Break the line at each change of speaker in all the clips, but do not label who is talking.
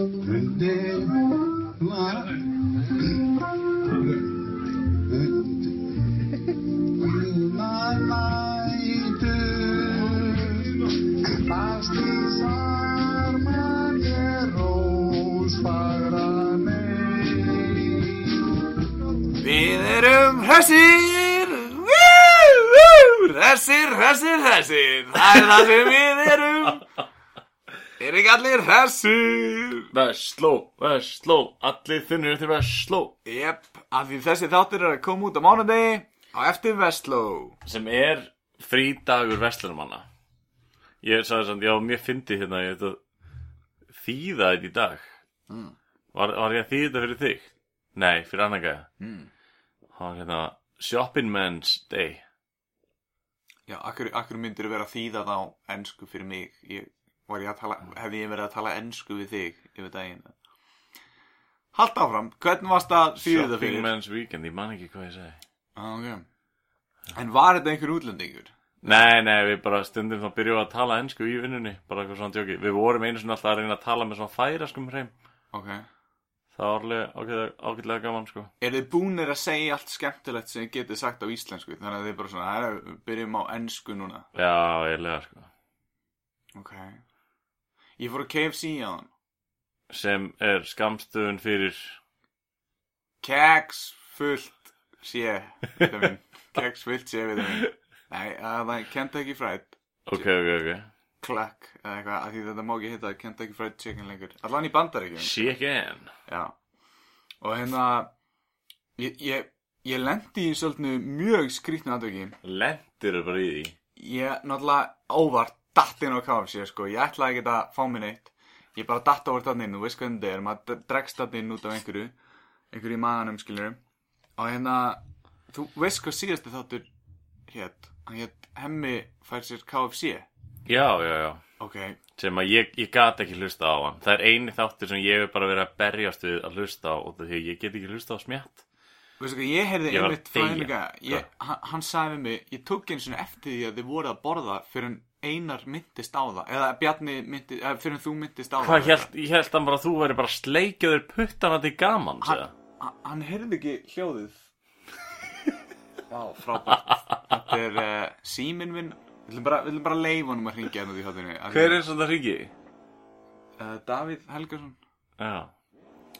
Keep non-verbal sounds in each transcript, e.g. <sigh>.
Við erum hressir Hressir, hressir, hressir Það er það sem við erum Er ekki allir hressir
Vestló, Vestló, allir þunnir til Vestló.
Jep, af því þessi þáttur er að koma út á mánudegi á eftir Vestló.
Sem er frídagur Vestlunumanna Ég sagði samt, já, mér fyndi hérna ég þetta þýða þetta í dag. Var, var ég að þýða þetta fyrir þig? Nei, fyrir annan gæða
Mm.
Var hérna Shopping Men's Day.
Já, akkur, akkur myndir vera þýða þá ensku fyrir mig? Ég, ég tala, Hefði ég verið að tala ensku við þig yfir daginn Halt áfram, hvernig varst að þýða þetta
Shopping
fyrir?
Men's Weekend, ég man ekki hvað ég segi
Ah, okay. En var þetta einhver útlendingur?
Nei, nei, við bara stundum þá byrjum við að tala ensku í vinnunni Bara eitthvað svona djóki Við vorum einu sinni alltaf að reyna að tala með svona færaskum hreim
Ok
Það var alveg ágætlega, gaman, sko
Er þið búnir að segja allt skemmtilegt sem getið sagt á íslensku? Þannig að þið bara svona, "Herra, við byrjum á ensku núna.
Já, eiginlega, sko
Ok. Ég fór að KFC á hann.
Sem er skamstöðun fyrir
Keks fullt sé, þetta minn. <laughs> Keks fullt sé, þetta minn. Nei, að það er Kentucky Fried
Ok, ok, ok
Cluck eða eitthvað, af því þetta má ekki hitta Kentucky Fried Chicken lengur. Allan í bandaríkjum.
Chicken
Já. Og hérna, ég, ég, ég lendi í svolítinu mjög skrýtnu aðvöki.
Lendir bara í því
Ég náttúrulega óvart datt inn á KFC sko, ég ætlaði ekki að fá mér neitt. Ég bara datt óvart þarna inn, þú veist hvernig þetta er. Maður dregst þarna inn út af einhverju einhverju í maganum skilur og hérna, þú veist hvað síðasti þáttur hétt, hétt Hemmi fær sér KFC.
Já, já, já.
Ok,
Sem að ég, ég gat ekki hlusta á hann. Það er eini þáttur sem ég hef bara verið að berjast við að hlusta á Og því ég get ekki hlusta á smjatt
veistu hvað, ég heyrði einmitt ég, hann, hann sagði við mig, ég tók einu svona eftir því að þið voru að borða fyrir einar myndist á það eða Bjarni myndist, eða fyrir þú myndist á
Hvað
það
held, ég held hann bara að þú væri bara sleikjaður puttana til gaman
hann, hann, hann heyrði ekki hljóðið. <laughs> Já, frábært. Þetta er uh, síminn minn. Við viljum bara, við viljum bara leifa honum að hringja hérna út í hátinu
Hver er svona ringi?
uh, Davíð Helgason.
Já.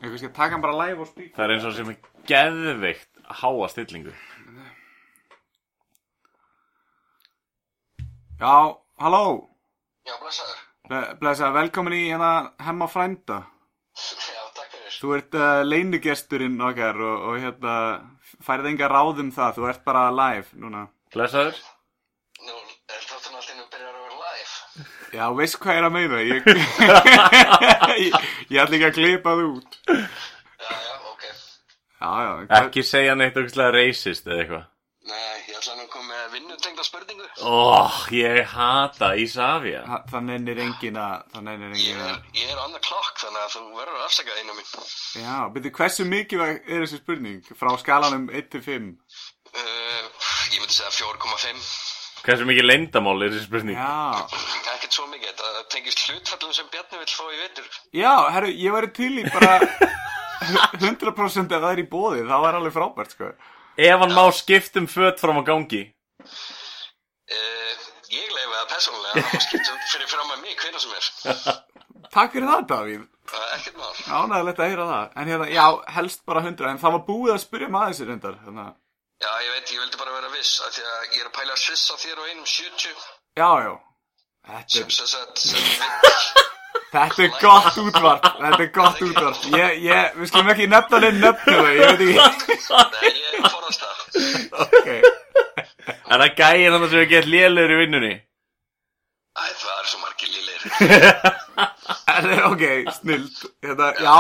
Ég kannski að taka hann bara live og spík
Það er eins og sem er geðveikt háa stillingu.
Já, halló
Já, blessaður.
Ble- Blessa, velkomin í hérna hemma frænda <laughs>
Já, takk fyrir.
Þú ert uh, leinugesturinn okkar og, og hérna færið enga ráð um það, þú ert bara live núna
Blessaður
Nú, er þáttan allt innum byrjar að vera live?
Já, veist hvað ég er að meina Ég, <laughs> ég, ég ætla ekki að klipa það út
Já, já, ok.
Já, já,
Ekki segja neitt okkur racist eða eitthvað
Nei, ég ætla nú að koma með vinnutengda spurningu.
Óh, ég hata Ísafja
Þa- Það nennir engin að Það nennir
Ég
engin
er, er on the clock, þannig að þú verður að afsaka einu mín.
Já, byrju, hversu mikilvæg er þessi spurning? Frá skalanum 1 til 5
Uh, ég myndi segja 4,5.
Hversu mikið leyndamál er þessi spurning?
Já,
Ekkert svo mikið, þetta tengist hlutfallum sem Bjarni vill fá í vetur.
já, herru, ég væri til í bara 100% ef það er í bóði Það var alveg frábært, sko
Ef hann má skiptum föt fram á gangi
ég leiði það persónulega, það <laughs> skiptum fyrir fram að mig hvernig sem er.
Takk fyrir það, Davíð
Uh, ekkert mál.
Ánægilegt að heyra það En hérna, já, helst bara 100 En það var búið að spyrja maður sér Þannig að,
Já, ég veit, ég vildi bara vera viss, af því að ég er að pæla að svissa þér og einum 70.
já, já Þetta
Sem
er,
sem sagt, sem vill.
þetta er gott útvarp Þetta er gott útvarp Ég, ég, við skulum ekki nefna neinn nöfnu Ég veit ekki
Nei, ég forðast það. <laughs>
Ok
Er það gæin hann sem er gett lélegur í vinnunni?
Æ, það er svo margir. <laughs>
En, ok, snild hérna, Já,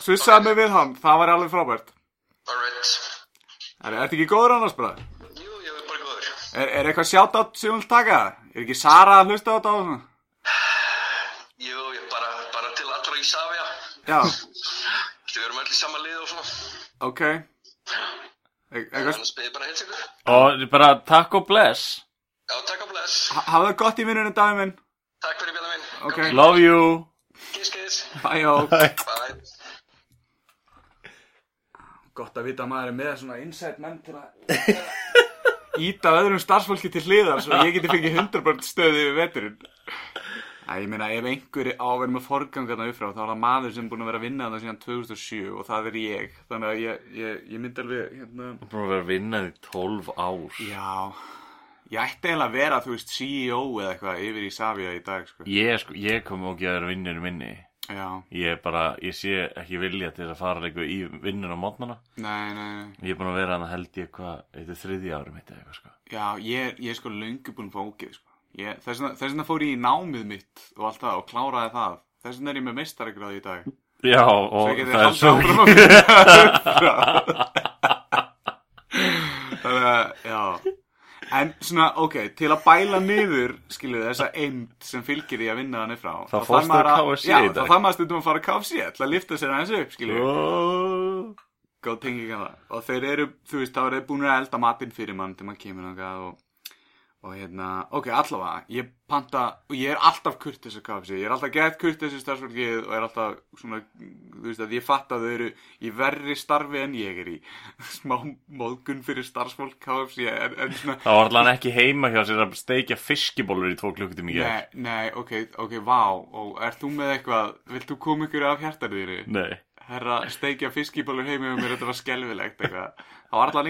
svissaði mig við hann Það var alveg frábært
Alright.
Er þetta ekki góður annars bara?
Jú, ég er bara góður.
Er, er eitthvað shoutout sem þú vilt taka? Er ekki Sara að hlusta á þetta á svona?
Jú, ég bara, bara til allra í Savia.
Já,
Við erum öll í sama lið og svona.
ok
Annars beðið bara heils ykkur.
Og bara takk og bless
Já, takk og bless.
ha- hafðu það gott í vinnunum daginn minn
Takk fyrir björna minn.
Ok,
Love you
Kiss, kiss.
Bæjó
Bye.
Gott að vita að maður er með svona inside menn til að <laughs> Íta öðrum starfsfólki til hliðar Svo ég geti fengið 100% stöði yfir veturinn Æ, ég meina ef einhver á að vera með forgangarna upp frá þá er það maður sem er búin að vera að vinna það síðan 2007 og það er ég. Þannig að ég, ég, ég myndi alveg hérna,
Búin að vera að vinna því 12 ár.
Já, ég ætti eiginlega að vera, þú veist, CEO eða eitthvað yfir í Savia í dag, sko.
Ég, sko, ég kom ekki að vera vinninu minni.
Já,
Ég bara, ég sé ekki vilja til að fara eitthvað í vinnun á mótnana
nei, nei, nei.
Ég er búin að vera hann held ég hvað, þetta er þriðja eða eitthvað sko.
Já, ég, er- ég er sko löngu búin að ógeð, sko. Þess, vegna, fór ég í námið mitt og allt það og kláraði það. Þess vegna er ég með meistaregráð í dag.
Já, og það er svo <laughs>
Þannig að, já. En svona, ok, til að bæla niður, skilur þessa eind sem fylgir því að vinna hann frá. Þarf
fórstu
að-
KFC
Já,
í
þá
dag.
þarf maður stundum að fara að KFC til að lifta sér aðeins upp, skilur
Ó.
góð tenging að það og þeir eru, þú veist, þá eru þeir búin að elda matinn fyrir mann til maður kemur og, og hérna, ok, allavega ég panta, og ég er alltaf kurtis að KFC, ég er alltaf gett kurtis í starfsfólkið og er alltaf svona, þú veist að ég fatt að þau eru í verri starfi en ég er í. <laughs> Smá móðgun fyrir starfsfólk KFC en, en svona <laughs>
Það var allan ekki heima hjá sér að steikja fiskibólur í tvo klukkutum í
Nei,
gerð
nei, ok, ok, vá, og ert þú með eitthvað, vilt þú koma ykkur af hjartarðinu?
Nei.
Herra steikja fiskibólur heimi og mér þetta var skelfilegt eitthvað. Það var alltaf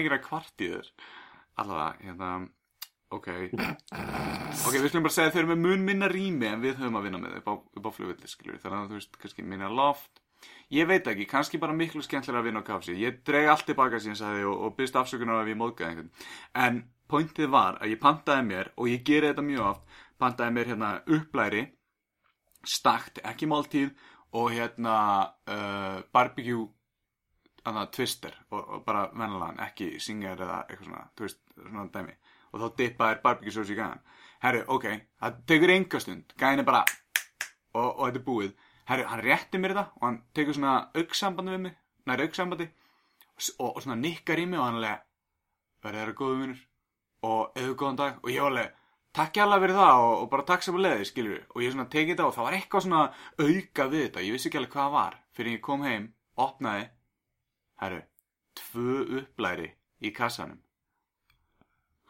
ok, ok, við skulum bara segja að þeir eru með mun minna rými en við höfum að vinna með upp á, upp á flugvilli, skilur þannig að þú veist, kannski minna loft. Ég veit ekki, kannski bara miklu skemmtilega að vinna á KFC ég dreg allt tilbaka síðan sagði og, og byrst afsökunar ef ég móðgæði einhvern. En pointið var að ég pantaði mér og ég geri þetta mjög oft pantaði mér hérna upplæri stakt, ekki máltíð og hérna uh, barbecue annað twister og, og bara vennilegan, ekki singer eða eitthvað svona, þú veist, svona dæmi og þá dippaðir barbecue sauce í gæðan. Herru, ok, það tekur enga stund. Gæðin er bara og, og þetta er búið, herru, hann rétti mér þetta og hann tekur svona auksambandi við mig nær auksambandi og, og svona nikkar í mig og hann alveg verður þeirra góðu vinnur og eða góðan dag. Og ég var alveg takk ég alveg fyrir það og, og bara takk sem að leiði skilur og ég svona tekið þetta og það var eitthvað svona auka við þetta, ég vissi ekki alveg hvað það var. Fyrir ég kom heim, opnaði herru, tvö upplæri í kassanum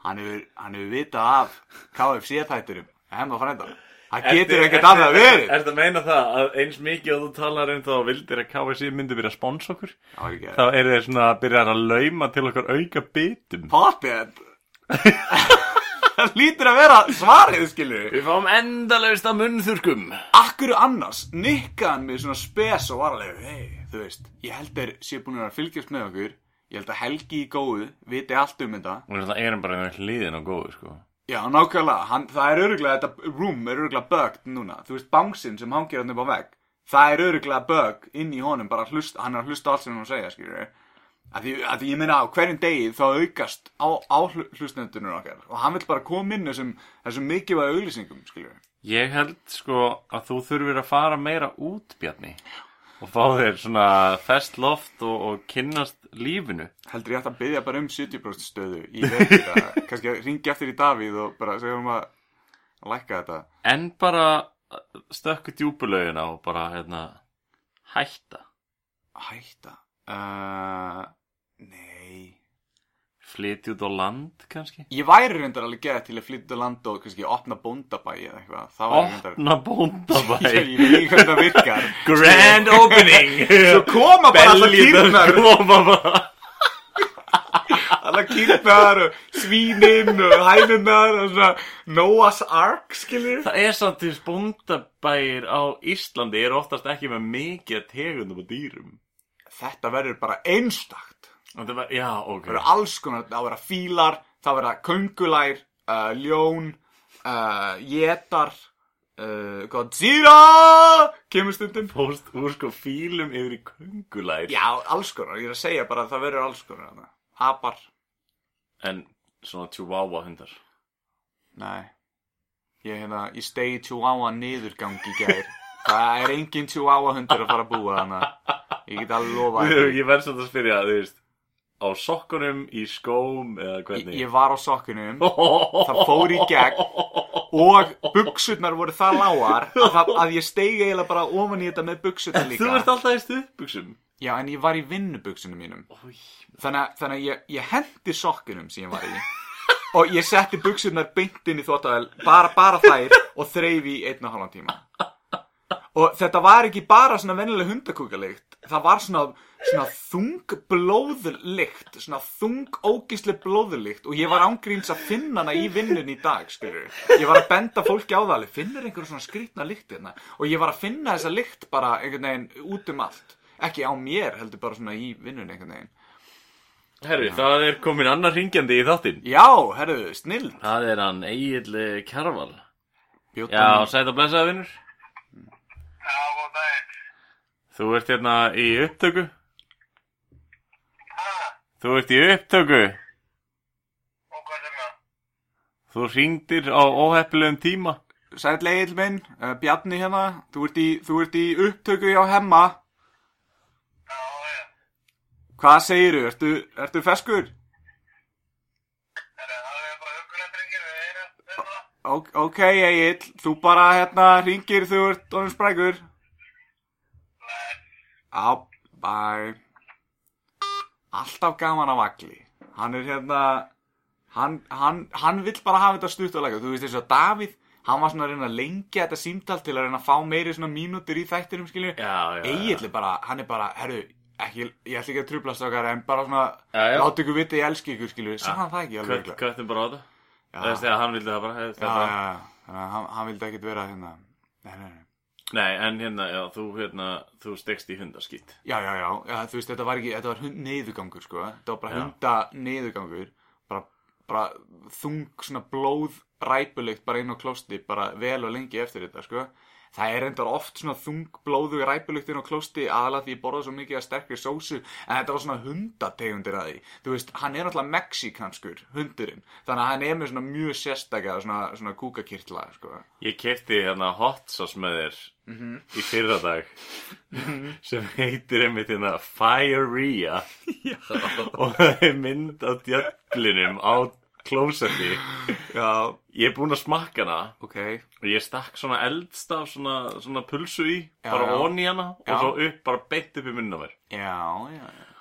hann hefur, vitað af KFC þætturum hemma frænda það getur ekkert annað verið.
Er þetta að meina það að eins mikið og þú talar um það og vildir að KFC myndi byrja að spons okkur?
Ekki,
þá eru þeir svona að byrja að lauma til okkar auka bitum.
Potið það lítur að vera svarið skilur
Við fáum endalaust að munnþurkum
Akkur annars nikkaði hann mig svona spes og var alveg, hei, þú veist, ég held þeir sé búin að fylgjast með okkur, ég held að Helgi í góðu viti allt um þetta.
Og þetta erum bara með hliðin og góðu sko
Já, nákvæmlega, hann, það er öruglega, þetta room er öruglega bugged núna, þú veist, bánsinn sem hangir hann upp á vegg, það er öruglega bug inn í honum, bara hlusta, hann er að hlusta á allt sem hann er segja, skilur. Að því, að því ég meina á hverjum degi þá aukast á, á hlustendunum okkar og hann vil bara koma inn þessum, þessum mikilvæg auglýsingum, skilur.
Ég held sko að þú þurfir að fara meira út, Bjarni og fá þér svona fest loft og, og kynnast lífinu.
Heldur ég ætti að byggja bara um 70% stöðu í að <laughs> kannski að ringi eftir í Davíð og bara segja um að, að lækka þetta.
En bara stökku djúpulögina og bara hérna hætta.
Hætta? Uh, nei
flytja út á land kannski?
Ég væri reyndar alveg geða til að flytja land og kannski opna bóndabæ eða eitthvað.
Opna bóndabæ? <laughs>
Ég veit ekki hvernig það virkar.
Grand opening. <laughs>
svo koma bara allar kýrnar. <laughs> allar kýrnar og svínin og hænurnar og svona Noah's Ark skiljur
það er samt til bóndabæir á Íslandi er oftast ekki með mikið tegundum og dýrum.
Þetta verður bara einstakt
var, já, ok
Það verður alls konar, það verða fílar, það verða köngulær, uh, ljón, uh, jétar, uh, Godzilla, kemur stundum.
Fóst úr sko fílum yfir í köngulær
Já, alls konar, ég er að segja bara að það verður alls konar. Apar,
En svona chihuahua hundar
nei, ég hérna, ég stegi chihuahua niðurgang í gær. Það er engin chihuahua hundur að fara að búa þannig. Ég get alveg lofa
Ég, verð svolítið að spyrja, þú veist Á sokkunum, í skóm eða hvernig?
Ég var á sokkunum, það fór í gegn og buksurnar voru það lágar að, það, að ég steigi eiginlega bara ofan í þetta með buksurnar líka.
Þú ert alltaf í stuðbuxum
Já, en ég var í vinnubuksunum mínum. Þannig að, þannig að ég, ég hendi sokkunum sem ég var í og ég setti buksurnar beint inn í þvóttavel bara, bara þær og þreif í einn og halvan tíma og þetta var ekki bara svona vennileg hundakúkalikt það var svona, svona þung blóðlikt svona þung ógisli blóðlikt og ég var ángríns að finna hana í vinnun í dag skilur. ég var að benda fólki á það alveg, finnur einhverju svona skrýtna lykt hérna? Og ég var að finna þessa lykt bara einhvern veginn út um allt. Ekki á mér heldur bara svona í vinnun einhvern veginn.
Herri, það er komin annar ringjandi í þáttinn.
Já, herruðu, snill
Það er hann Egil Kjarval.
Bjóta
Já, sæt að blessaði vinnur
Já, góð daginn.
Þú ert hérna í upptöku
Ha,
Þú ert í upptöku
og hvað sem það?
Þú ringdir á óheppilegum tíma
Sæll Egil minn, uh, Bjarni hérna, þú ert, í, þú ert í upptöku hjá hemma.
Já, já.
Hvað segiru, ertu, ertu feskur? Ok Egil, þú bara hérna ringir þú ert orðin sprækur. Á, bæ. Alltaf gaman af Agli. Hann er hérna, hann, hann, hann vill bara hafa þetta stutt og lega. Þú veist eins og Davíð, hann var svona að reyna að lengja þetta símtal til að reyna að fá meiri svona mínútur í þættinum, skilju.
Já, já, já.
Egil er bara, hann er bara, herru, ekki, ég ætla ekki að trublast okkar en bara svona,
Já, já.
láta ykkur vita ég elski ykkur skilju, sagði hann það ekki alveg
köttum bara á þetta
Já.
Er þegar hann vildi það bara
Já, já,
bara.
já, að hann, hann vildi ekkit vera hérna, nei, nei, nei.
Nei, en hérna, já, þú hérna Þú stekst í hundaskýtt
Já, já, já, já, þú veist, þetta var ekki, þetta var hund niðurgangur, sko, þetta var bara
Já.
hunda niðurgangur, bara, bara þung svona blóð ræpulikt bara inn á klósti, bara vel og lengi eftir þetta, sko. Það er endar oft svona þung blóðu ræpulikt inn á klósti aðalega því ég borða svo mikið að sterkri sósu en þetta var svona hundategundir að því. Þú veist, hann er náttúrulega mexikanskur hundurinn, þannig að hann er með svona mjög sérstaklega svona, svona kúkakirtla sko.
Ég kefti hérna hot sauce með þér
Mhm.
í fyrradag sem heitir einmitt hérna Firea <laughs> og það er mynd á djöflinum á klósetti.
Já,
Ég er búinn að smakka hana.
Ok.
Og ég stakk svona eldstaf svona, svona pulsu í
Já,
bara
já.
onni hana
Já.
og svo upp, bara beint upp í munna mér.
Já, já, já.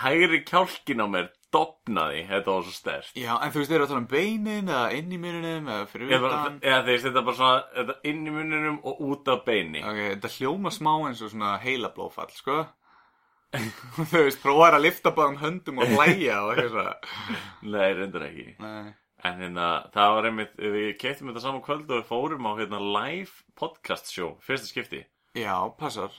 Hægri kjálkin á mér dopnaði, þetta var svo stert
Já, en þú veist, eru að tala um beinin eða inn í muninum eða fyrir
bara,
utan?
Eða þeir þetta bara svona þetta inn í munninum og út af beini
Ok, þetta hljóma smá eins og svona heilablófall, sko Þú veist, prófaður að lifta báðum höndum og hlæja og eitthvað svona.
Nei, reyndar ekki.
Nei.
En hérna, það var einmitt, við keftum þetta saman kvöld og við fórum á hérna live podcast show, fyrsta skipti.
Já, passar.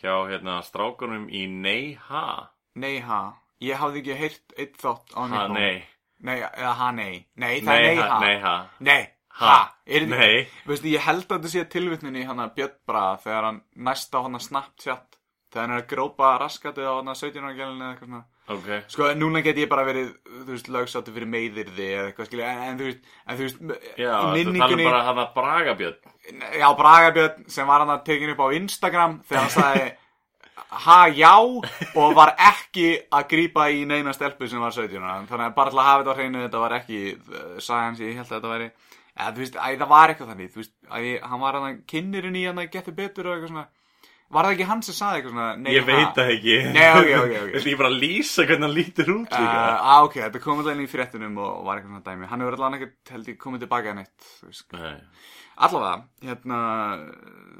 Hjá hérna strákunum í Nei Ha
Nei, ha Ég hafði ekki heyrt eitt þátt á
Ha,
Nippon
nei,
Nei, eða ha, nei. Nei, það
nei,
er nei,
ha,
ha
nei, ha.
Nei,
Ha.
ha, er þið
Nei.
Veistu, ég held að þetta sé tilvitninni hann að Björn Braga þegar hann næst á hann að Snapchat hann er að grópa raskatið á hann að 17 ára gælunni eða eitthvað svona.
Ok,
Sko, núna get ég bara verið, þú veist, lögsáttu fyrir meiðirði eða eitthvað, skilja, en, en þú veist, en þú veist,
já,
í
þú
minningunni,
talum bara hann að Bragabjörn
já, Braga Björn sem var hann að tekin upp á Instagram þegar hann sagði, ha, já, og var ekki að grípa í neina stelpu sem var 17 ára, þannig að bara til að hafa þetta á hreinu, þetta var ekki uh, sagan sem ég held að þetta væri, eða, þú veist, æ, það var eitthvað þannig, þú veist, æ, hann var hann kynnirinn í hann að geta betur og eitthvað svona, var það ekki hann sem sagði eitthvað svona, nei,
Ég veit það ekki
Nei, ok, ok, ok.
Viltu <laughs> ég bara lýsa hvernig hann lítur út líka
Uh, ah, ok, þetta kom alltaf inn í fréttunum og var eitthvað svona dæmi. Hann hefur allavega ekkert, held ég, komið tilbaka neitt. þú veist.
Nei,
Allavega, hérna,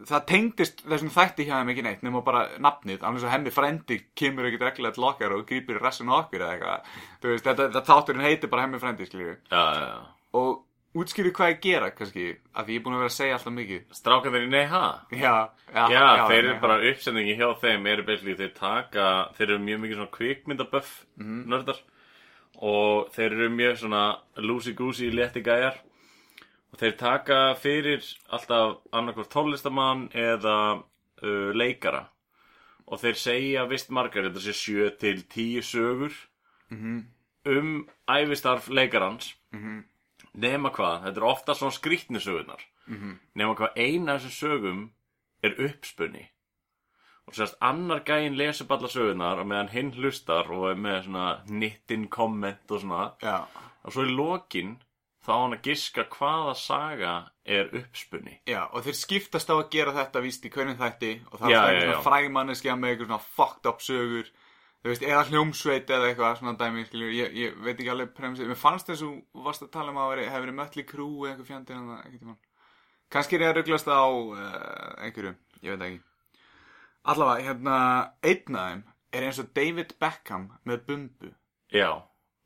það tengdist þessum þætti hjá þeim ekki neitt, nema bara nafnið, alveg svo hemmi frendi kemur ekkert reglulega til okkar og grýpir á okkur eða eitthvað. Þú veist, þetta, þetta þátturinn heitir bara hemmi frendi, skiljið.
já, já, já
Og útskýrið hvað ég gera, kannski, af því ég er búin að vera að segja alltaf mikið.
Strákanir í Nei Ha
Já, já,
Já, þeir eru bara uppsendingi hjá þeim eru basically, þeir taka, þeir eru mjög mikið svona kvikmyndaböff
Mhm.
nördar og þeir eru mjög svona loosey-goosey létti gæjar og þeir taka fyrir alltaf annarkvort tónlistamann eða uh, leikara og þeir segja vist margar, þetta sé sjö til tíu sögur
Mhm.
um ævistarf leikarans nema hvað, þetta er ofta svona skrýtni sögurnar. Nema hvað eina af þessum sögum er uppspunni og sérst annar gæinn upp allar sögurnar og meðan hinn hlustar og er með svona nittin komment og svona.
Já,
og svo í lokin þá hann að giska hvaða saga er uppspunni
Já, og þeir skiptast á að gera þetta víst í hvernig þætti og það er svona
já.
frægmanneskja með eitthvað svona fucked up sögur þú veist, eða hljómsveit eða eitthvað svona dæmi, skiljur, ég, ég veit ekki alveg premissið, mér fannst þess að þú varst að tala um að veri, hefur verið mötli krú eða eitthvað fjandi en það, ekki tímann. Kannski er ég að rugglast á uh, einhverju, ég veit ekki. Allavega, hérna, einn af þeim er eins og David Beckham með bumbu.
Já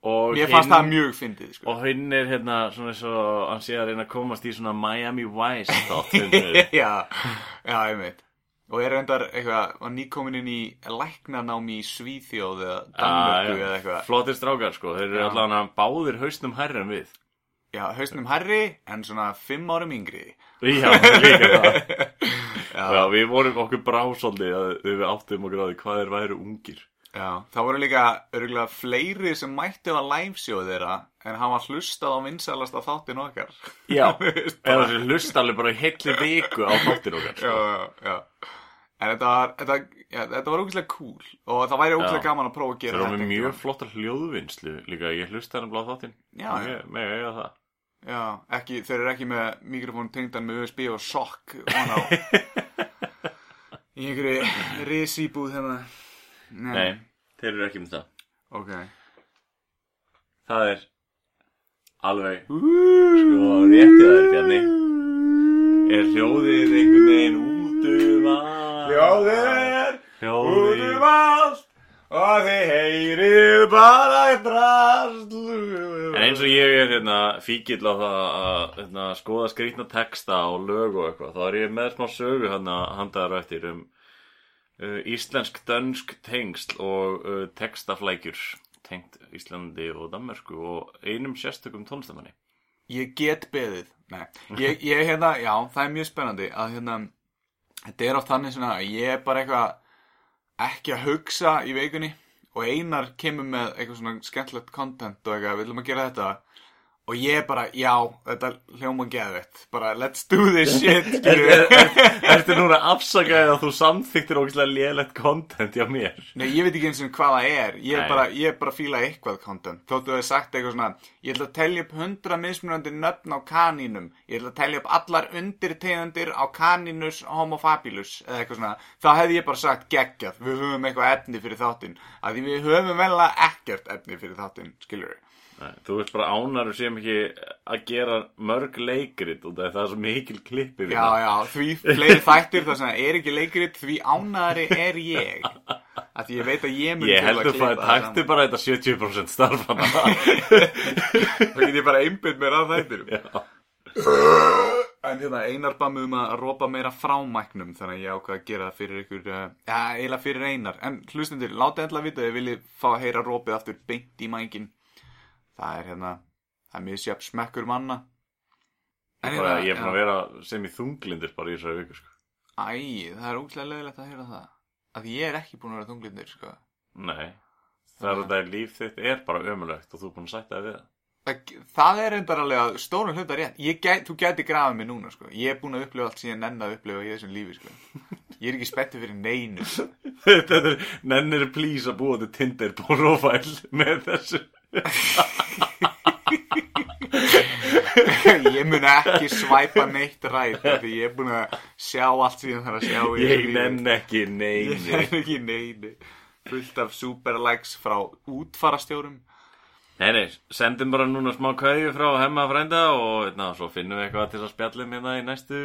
og
mér fannst það mjög fyndið, sko.
Og hinn er hérna svona eins og hann sé að reyna að komast í svona Miami Vice <laughs>
já, já, ég veit og er reyndar eitthvað, var nýkomin inn í læknanámi í Svíþjóð eða Danmörku
Ah, já.
eða eitthvað?
Flottir strákar sko, þeir eru allavega báðir hausnum hærri en við.
Já, hausnum herri en svona fimm árum yngri.
Já, líka það. <laughs>
Já,
Já, við vorum okkur brásóldi að við áttum okkur á því hvað þeir væru ungir
já, það voru líka örgulega fleiri sem mættu að liveshow þeirra en hann var hlustað á vinsalasta þáttin okkar
Já, <laughs> eða þessi hlust alveg bara í heilli viku á þáttir okkar
já,
sko.
já, já en þetta var, þetta, já, þetta var ógæslega cool og það væri ógæslega
Já.
gaman að prófa að gera þetta
með
einhvern
mjög
tímann.
flottar hljóðvinnslu líka, ég hlusta hann blá þáttinn
Já, já.
Ég- Með eiga það
Já, ekki, þeir eru ekki með mikrofón tengdan með USB og sokk on á <laughs> í einhverju risýbúð hérna
Nei, þeir eru ekki með það.
Ok.
Það er alveg sko réttið þær Bjarni. Er hljóðið einhvern veginn út um allt Hljóðið.
um allt og þið heyrið bara drast
En eins og ég er hérna fíkill á það að hérna, skoða skrýtna texta og lög og eitthvað, þá er ég með smá sögu hérna handaðar eftir um uh, íslensk-dönsk tengsl og uh, textaflækjur tengt Íslandi og Danmörku og einum sérstökum tónlistamanni.
Ég get beðið. Nei, <laughs> ég, ég hérna, já, það er mjög spennandi að hérna, þetta er oft þannig að ég er bara eitthvað ekki að hugsa í vikunni og Einar kemur með eitthvað svona skemmtilegt content og eitthvað, við viljum að gera þetta og ég er bara, já, þetta hljóma geðvett, bara let's do this shit <laughs> skilurðu.
Ertu núna afsakaðið að þú samþyktir ógæslega lélegt content hjá mér?
Nei, ég veit ekki eins og hvað það er. Ég er bara, ég er bara að fíla eitthvað content. Þóttu þú hefur sagt eitthvað svona Ég ætla að telja upp hundra mismunandi nöfn á kanínum Ég ætla að telja upp allar undirtegundir á kanínus homofabilus Eða eitthvað svona. Þá hefði ég bara sagt geggjað Við höfum eitthvað efni fyrir þáttinn. Að því við höfum vel ekkert efni fyrir þáttinn Skilur við
Nei, þú veist bara ánar sem ekki að gera mörg leikrit og það er svo mikil klippi við
Já,
það.
já, því fleiri þættir Það sem er ekki leikrit Því ánæðari er ég. Að ég veit að ég mun
Ég held
að
að það
klippa það
takti bara þetta 70% starfana.
þá get ég bara einbytt mér að þættir en hérna einar mig um að rópa meira frámæknum þannig að ég ákvað að gera það fyrir ykkur uh, ja, eiginlega fyrir einar. En hlustundir, láta endla vita að þið viljið fá að heyra rópið aftur beint í mækin það er hérna það er mjög sjöfn smekkur manna En
Bara,
hérna,
ég er búin að vera sem í þunglindir bara í þessari viku, sko.
Æ, það er ógæslega leðilegt að heyra það að ég er ekki búin að vera þunglindur sko.
Nei, það er þetta líf þitt er bara ömulegt og þú er búin að sætta þig við það.
Það, er reyndar alveg að stórum hluta rétt ég gæt, Þú gæti grafið mig núna sko. Ég er búin að upplifa allt síðan nenn að upplifa í þessum lífi sko. Ég er ekki spenntið fyrir neinu <laughs>
Þetta er, nennir please að búa til Tinder profile með þessu. <laughs>
Ég mun ekki svæpa neitt af Því ég er búin að sjá allt síðan þar að sjá
Ég nenn ekki
Ég
neini.
nenn ekki neinu Fullt af super likes frá útfarastjórum
Nei, nei, sendum bara núna smá kæju frá hemma frænda og na, svo finnum við eitthvað til að spjallum hérna í næstu,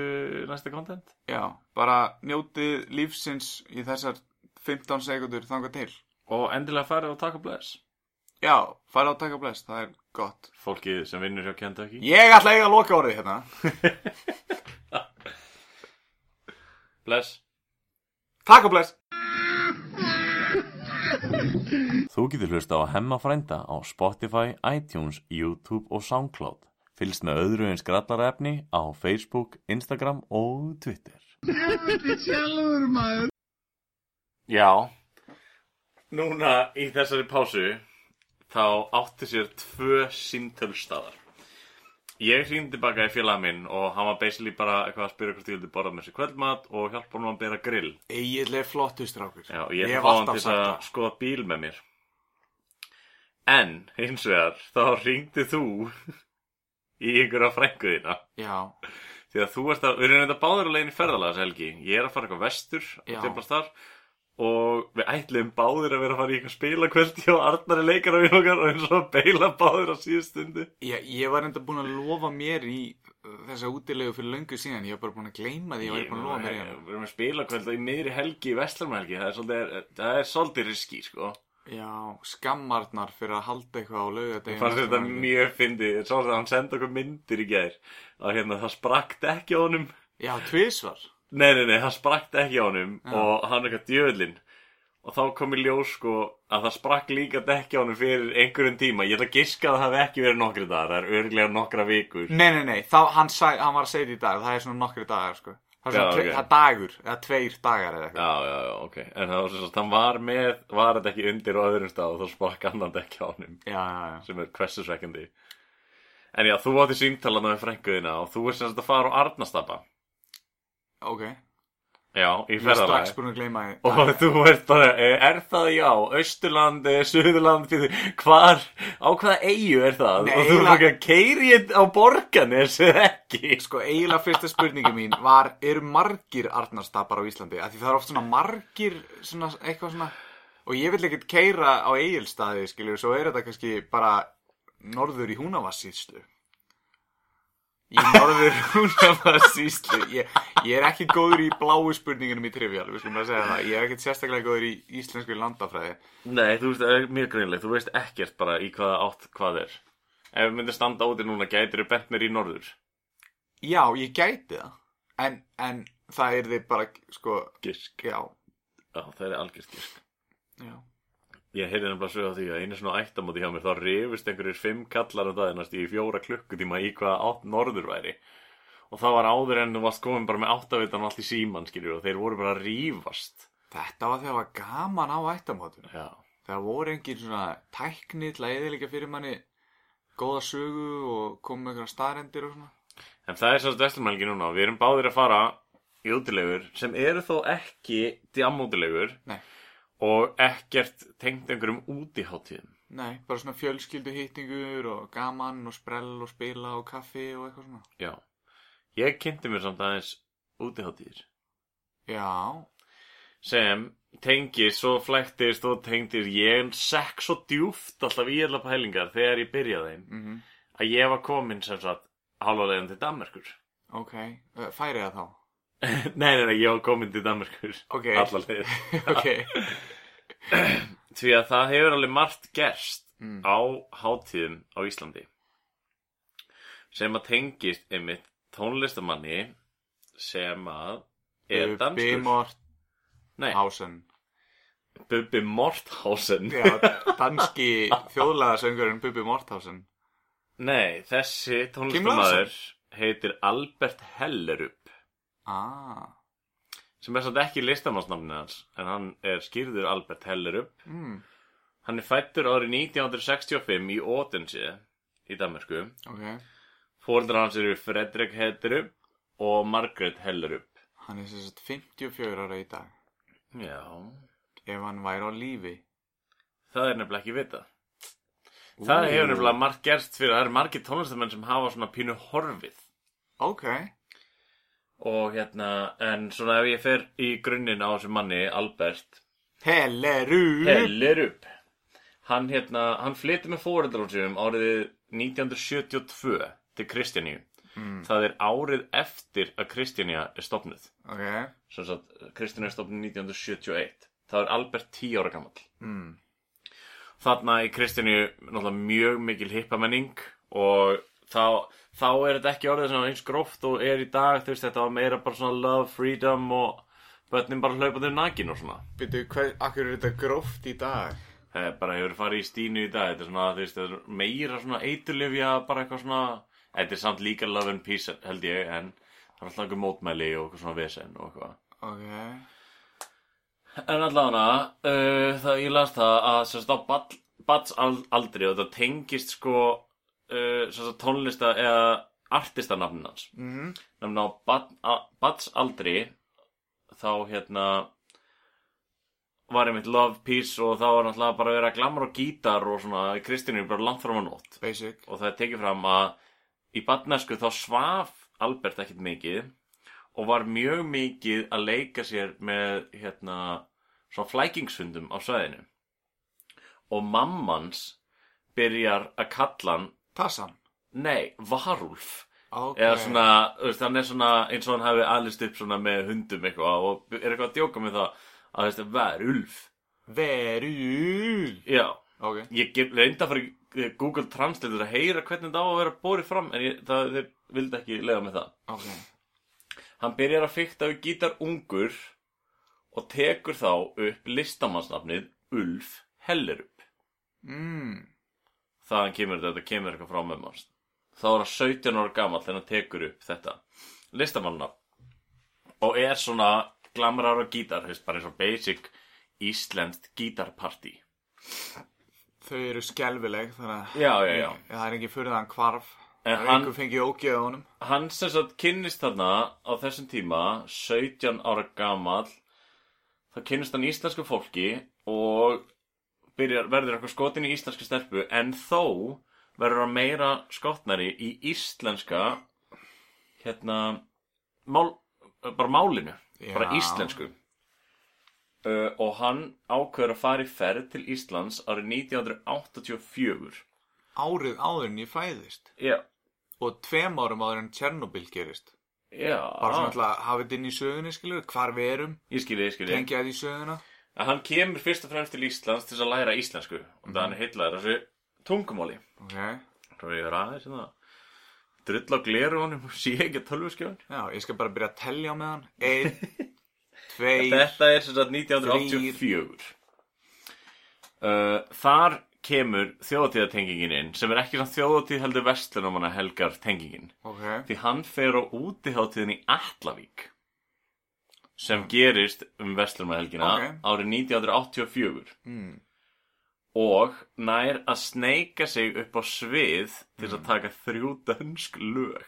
næstu content.
Já, bara njótið lífsins í þessar 15 sekundur þangað til
Og endilega farið og taka bless.
Já, farið á taka bless, það er gott
Fólkið sem vinnur hjá Kentucky.
Ég ætla að eiga loka orðið hérna <laughs>
Bless.
Takk og bless
Þú getur hlusta á Hemma frænda á Spotify, iTunes, YouTube og Soundcloud. Fylgst með öðru eins grallarefni á Facebook, Instagram og Twitter.
Sjálfur maður
Já, núna í þessari pásu þá átti sér tvö símtölstaðar. Ég hringdi tilbaka í félaga minn og hann var basically bara eitthvað að spyrja hvort ég vildi borða með sér kvöldmat og hjálpa honum að bera grill.
Egillega flottu strákur
Já, og ég
hef
ætla að fá hann
alltaf
til
sagt
að
það.
skoða bíl með mér. En, hins vegar, þá hringdi þú <laughs> í einhverja frængu þína
Já,
því að þú ert að, við erum þetta báður að leiðin í ferðalega helgi, ég er að fara eitthvað vestur
Já.
og dimplast þar og við ætlum báður að vera að fara í eitthvað spilakvöldi og Arnar er leikara við okkar og eins og beila báður á síðustundu
ég, ég var enda búin að lofa mér í uh, þessa útilegu fyrir löngu síðan. Ég var bara búin að gleyma því, ég var búin að lofa mér í hann
Við erum að spilakvölda í miðri helgi í Vestlarmhelgi, það er það er svolítið riski, sko.
Já, skammarnar fyrir að halda eitthvað á laugardeginu
fannst þetta mjög fyndið, svo að hann sendi okkur myndir í gær. Að hérna það sprakk ekki á honum.
Já, tvisvar
Nei, nei, nei, það sprakk ekki á honum
Já.
og hann er eitthvað djöðlinn og þá kom í ljós sko að það sprakk líka dekki á honum fyrir einhverjum tíma. Ég ætla að giska að það hafi ekki verið nokkri dagar það er örglega nokkra vikur.
Nei, nei, nei, þá, hann, sæ, hann var að segja þetta í dag Það er svona nokkri dagar, sko. Það er
Já,
svona tve,
ok.
það er dagur, eða tveir dagar eða eitthvað.
Já, já, já, ok. En það var svo að hann var með, var þetta ekki undir á öðrum stað og þá sprakk annan dekki á honum
Já, já, já.
sem er hversusvekkandi En já, þú átti símtalana með frænguðina og þú er sem sagt að fara á Arnastapa
Ok,
Já, í
ég er strax búin að gleyma því
Og þú ert bara, eh, er það já, Austurland, eh, Suðurland, hvar, á hvaða eigu er það?
Nei,
og þú ert ekki að keiri á borganes eða ekki?
Sko, eiginlega fyrsta spurningi mín var Eru margir Arnarstapar á Íslandi? Af því það er oft svona margir svona, eitthvað svona Og ég vil ekkert keira á eigilstaði, skiljur Svo er þetta kannski bara norður í Húnavassíslu Í norður Húnavassíslu ég, ég er ekki góður í bláu spurningunum í trivial Við skulum að segja það Ég er ekkert sérstaklega góður í íslensku landafræði
Nei, þú veist, það er mjög greinlega, þú veist ekkert bara í hvaða átt hvað er. Ef við myndum standa úti núna, gætir þú bent mér í norður.
Já, ég gæti það En, en það er þið bara, sko,
Gisk.
já,
Já, það er algjört gisk.
já
Ég heyrði nefnilega sögja því að einu svona ættamóti hjá mér, þá rifist einhverjir fimm kallar um daginn í fjóra klukkutíma í hvaða átt norður væri. Og það var áður en þú varst komin bara með áttavitan allt í síman, skiljur, og þeir voru bara að rífast.
Þetta var þegar var gaman á ættamótum.
Já.
Það voru engin svona tækni til að eðilega fyrir manni góða sögu og koma með einhverja staðrendir og svona.
En það er sérst vestlumælgi núna og við erum báðir að fara í útilegur sem eru þó ekki djamútilegur
Nei,
og ekkert tengt einhverjum útiháttíðum.
nei, bara svona fjölskyldu hittingur og gaman og sprell og spila og kaffi og eitthvað svona.
Já. Ég kynnti mér samt aðeins útiháttíðir
Já,
sem tengist, svo flæktist og tengdist, ég sekk svo djúft alltaf í allar pælingar þegar ég byrjaði þeim
mhm,
að ég var komin sem sagt hálfa leiðin til Danmerkur.
ok, uh, færi það þá.
Nei, nei, nei, ég var komin til Danmerkur.
Ok.
Allar leiðin. <laughs>
ok, <clears throat>
Því að það hefur alveg margt gerst
Mm.
á hátíðum á Íslandi sem að tengist einmitt tónlistamanni sem að er
Bubbi
danskur. Nei,
Morthausen.
Bubbi Morthausen.
Já, danski <laughs> þjóðlagasöngurinn Bubbi Morthausen.
Nei, þessi tónlistamæður heitir Albert Hellerup
Ah,
sem er samt ekki listamannsnafni hans en hann er skýrður Albert Hellerup.
Mm,
Hann er fættur árið 1965 í Odense í Danmarku
ok.
Fóreldrar hans eru Fredrik Hellerup og Margaret Hellerup.
Hann er sagt 54 ára í dag.
Já,
Ef hann væri á lífi.
það er nefnilega ekki vitað. Það hefur nefnilega margt gerst fyrir það eru margir tónlistamenn sem hafa svona pínu horfið.
Ok.
Og hérna, en svona ef ég fer í grunninn á þessu manni, Albert.
Helleru.
Hellerup hann hérna, hann flytti með fóreldrar sínum árið 1972 til Kristjaníu
Mm,
það er árið eftir að Kristjania er stopnuð
ok.
sem sagt, Kristjania er stopnuð 1971 það er Albert 10 ára gammal
Mm,
þarna í Kristjaníu mjög mikil hippamenning og þá, þá er þetta ekki orðið svona eins gróft og er í dag þú veist þetta var meira bara svona love, freedom og börnin bara hlaupaður nakin og svona
Byrju, hvað, akkur er þetta gróft í dag?
Það er bara hefur farið í stínu í dag Þetta er svona, þú veist, þetta er meira svona eiturlifja Bara eitthvað svona Þetta er samt líka love and peace held ég En það er alltaf einhver mótmæli og eitthvað svona vesen og eitthvað
Ok.
En allavega, uh, það ég las það að sérst á bats aldri og þetta tengist sko uh, tónlista eða artistanafnin hans.
Mm,
Nefna á bats aldri þá hérna var einmitt love, peace og þá var náttúrulega bara að vera glamur og gítar og svona í Kristínu bara langt fram á nótt.
Basic.
og það er tekið fram að í badnesku þá svaf Albert ekkert mikið og var mjög mikið að leika sér með hérna svona flækingshundum á svæðinu. Og mammans byrjar að kalla hann
Tassan?
Nei, varúlf
Ok.
Eða svona, veist, hann er svona eins og hann hafi alist upp svona með hundum eitthvað og er eitthvað að djóka með það að þú veist, varúlf
Verul
já,
Ok.
Ég reyndi að fara í Google Translate að heyra hvernig þetta á að vera borið fram en ég, það, þeir vildi ekki lega með það.
Ok.
Hann byrjar að fykta við gítar ungur og tekur þá upp listamannsnafnið Ulf Hellerup.
mm.
Þaðan kemur þetta, kemur eitthvað frá manns. Þá er hann 17 ára gamall þegar hann tekur upp þetta listamannafn. Og er svona glamrar og gítar, hefst bara eins og basic íslenskt gítarpartí.
Þau eru skelvileg þannig að
Já, já, já.
Það er ekki fyrir það hann hvarf
En
Það er einhver fengið ógeð á honum
Hann sem sagt kynnist þarna á þessum tíma, 17 ára gamall, þá kynnist hann íslensku fólki og byrjar, verður eitthvað skotin í íslensku stelpu, en þó verður hann meira skotnari í íslenska, hérna, mál, bara málinu, bara
Já.
íslensku. Uh, og hann ákveður að fara í ferð til Íslands árið 1984.
Árið áður en ég fæðist
Já,
Og tveim árum áður en Tjernobyl gerist
já,
Bara svona að hafa þetta inn í sögunni skilur Hvar við erum
ég skilji, ég skilji.
Tengja þetta í söguna
að hann kemur fyrst og fremst til Íslands til að læra íslensku. Og það hann heitlaður þessu tungumáli.
Ok.
Svo ég er aðeins hérna drull á gleru honum og <laughs> sé ekki að tölvuskjöfun
Já, ég skal bara byrja að tellja með hann Einn <laughs> Tveir
þetta er sem sagt 1984 uh, þar kemur þjóðatíðatengingin inn sem er ekki svona þjóðatíð heldur vestlunumanna helgar tengingin.
Ok.
Því hann fer á útiháttíðin í Atlavík sem gerist um vestlunumannahelgina
Ok.
árið 1984
mm.
og nær að sneika sig upp á svið til að taka þrjú dönsk lög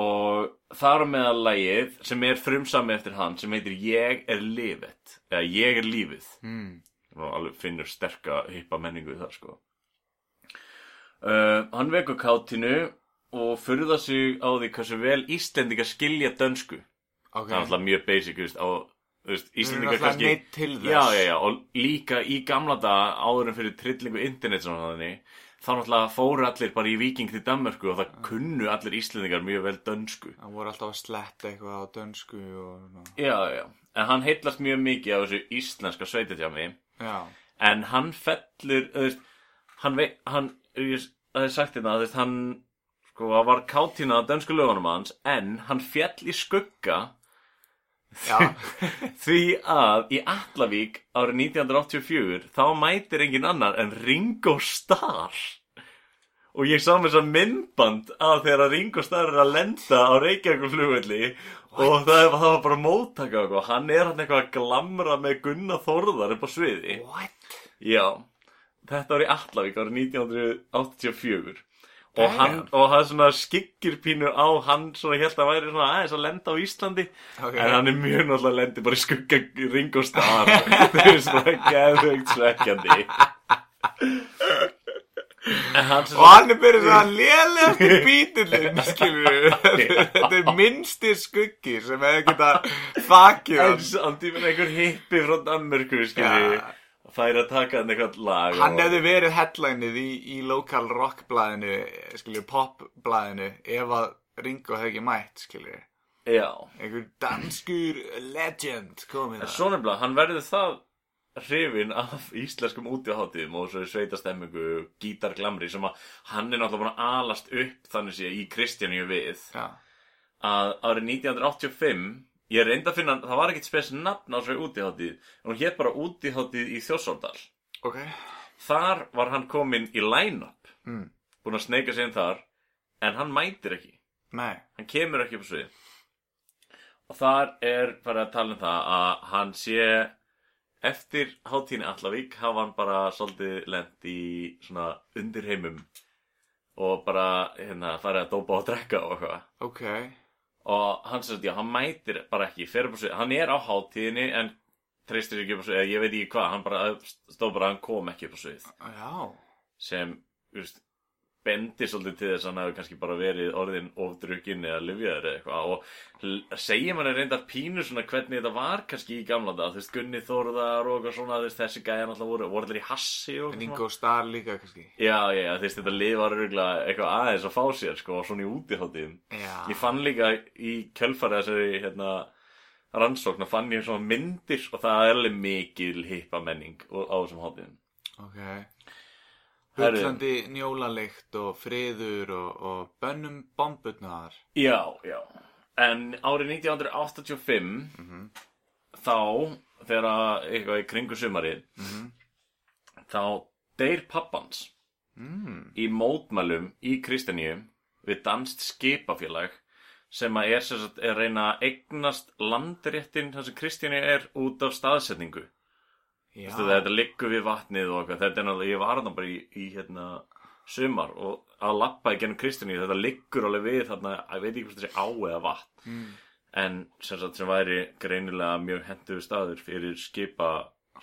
og þar meðal lagið sem er frumsami eftir hann sem heitir Ég er lifet eða Ég er lífið
Mm.
og alveg finnur sterka hippa menningu í það sko uh, hann vekur kátinu og furða sig á því hversu vel Íslendingar skilja dönsku
Ok.
Það er alltaf mjög basic veist, á, veist, Íslendingar kannski Já, já, já, og líka í gamla daga áður en fyrir trillingu internet svona þannig þá náttúrulega fóru allir bara í viking til Danmörku og það kunnu allir Íslendingar mjög vel dönsku.
Það voru alltaf að sletta eitthvað á dönsku og.
Já, já, en hann heitlast mjög mikið af þessu íslenska sveitatjámi
Já.
En hann fellur, veist, hann veit, hann, það er sagt hérna, veist, hann, sko, var kátína á dönsku lögunum hans, en hann fjall í skugga <laughs> Því að í Atlavík árið 1984 þá mætir engin annar en Ringo Starr. Og ég sá mér svo myndband að þegar Ringo Starr er að lenda á Reykjavík flugvelli og það, það var bara móttaka og hann er hann eitthvað að glamra með Gunnar Þórðar upp á sviði.
What?
Já, þetta var í Atlavík árið 1984 og hann, og hann svona skikkir pínu á hann svona helt að væri svona aðeins að lenda á Íslandi.
Ok.
en hann er mjög náttúrulega lendi bara í skugga Ringo Starr <laughs> það er svona geðveikt svekkjandi. Hann
Og hann er byrjuð það <laughs> lélegasti bítillinn, skilur <laughs> Þetta er minnsti skuggi sem hefði geta þakið
en
hann.
í einhver hippi frá Danmörku skilji
Já.
færi að taka hann eitthvað lag
Hann
og-
hefði verið headlineið í, í lokal rockblæðinu, skilur, popblæðinu, ef að Ringo hefði ekki mætt, skilur.
já
Einhver danskur legend komið
En
það.
svo nefnilega, hann verður það hrifin af íslenskum útíðaháttíðum og svo sveitastemmingu, gítarglamri sem að hann er náttúrulega búin að alast upp þannig sé í Kristjaníu við
Já.
að árið 1985 ég reyndi að finna, það var ekkert spes nafn á svo útíðaháttíð, en hún hétt bara útíðaháttíð í Þjórsóldal
Ok.
þar var hann kominn í line-up
Mm.
búin að sneika sig inn þar en hann mætir ekki
Nei.
hann kemur ekki upp á svið og þar er farið að tala um það að hann sé eftir hátíðinni Allavík hafa hann bara svolítið lent í svona undirheimum og bara hérna farið að dópa og drekka og eitthvað
Ok.
Og hann sem sagt, já, hann mætir bara ekki upp á svið, hann er á hátíðinni en treystir ekki upp á svið, eða ég veit ekki hvað hann bara stóð bara, hann kom ekki upp á svið
Já.
sem, þú veist bendi svolítið til þess að hann hafi kannski bara verið orðin ofdrukkin eða livjaður eða eitthvað og segir manni reyndar pínu svona hvernig þetta var kannski í gamla dag, þú veist, Gunni Þórðar og eitthvað svona, veist, þessi gæjan alltaf voru, voru allir í hassi og eitthvað
Ringo Starr líka kannski
Já, já, þú veist, þetta lið var örgulega eitthvað aðeins að fá sér, sko, svona í.
Já.
Ég fann líka í kjölfarið þessari, hérna, rannsókn að fann ég svona myndir og það er alveg mikil hippa menning á þessum hátíðum.
Ok
Herru.
Hullandi njólalikt og friður og, og bönnum bombutnar
Já, já. En árið 1985, þá, þegar að eitthvað í kringu sumarið, þá deyr pappans
mm.
í mótmælum í Kristjaníu við danst skipafélag sem að er, sem sagt, er reyna að eignast landréttin þar sem Kristjaníu er út af staðsetningu.
Já,
Veistu, þetta liggur við vatnið og eitthvað. Þetta er náttúrulega, ég var þarna bara í, í hérna, sumar og að lappa í gennum Kristjaníu, þetta liggur alveg við þarna, ég veit ekki hvort þessi á eða vatn.
mm.
En sem, sagt, sem væri greinilega mjög henduðu staður fyrir skipa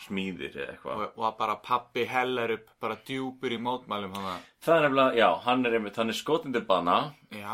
smíðir eða eitthvað.
og, og að bara pappi hellar upp bara djúpur í mótmælum hann
Það er nefnilega, já, hann er einmitt, hann er skotin til bana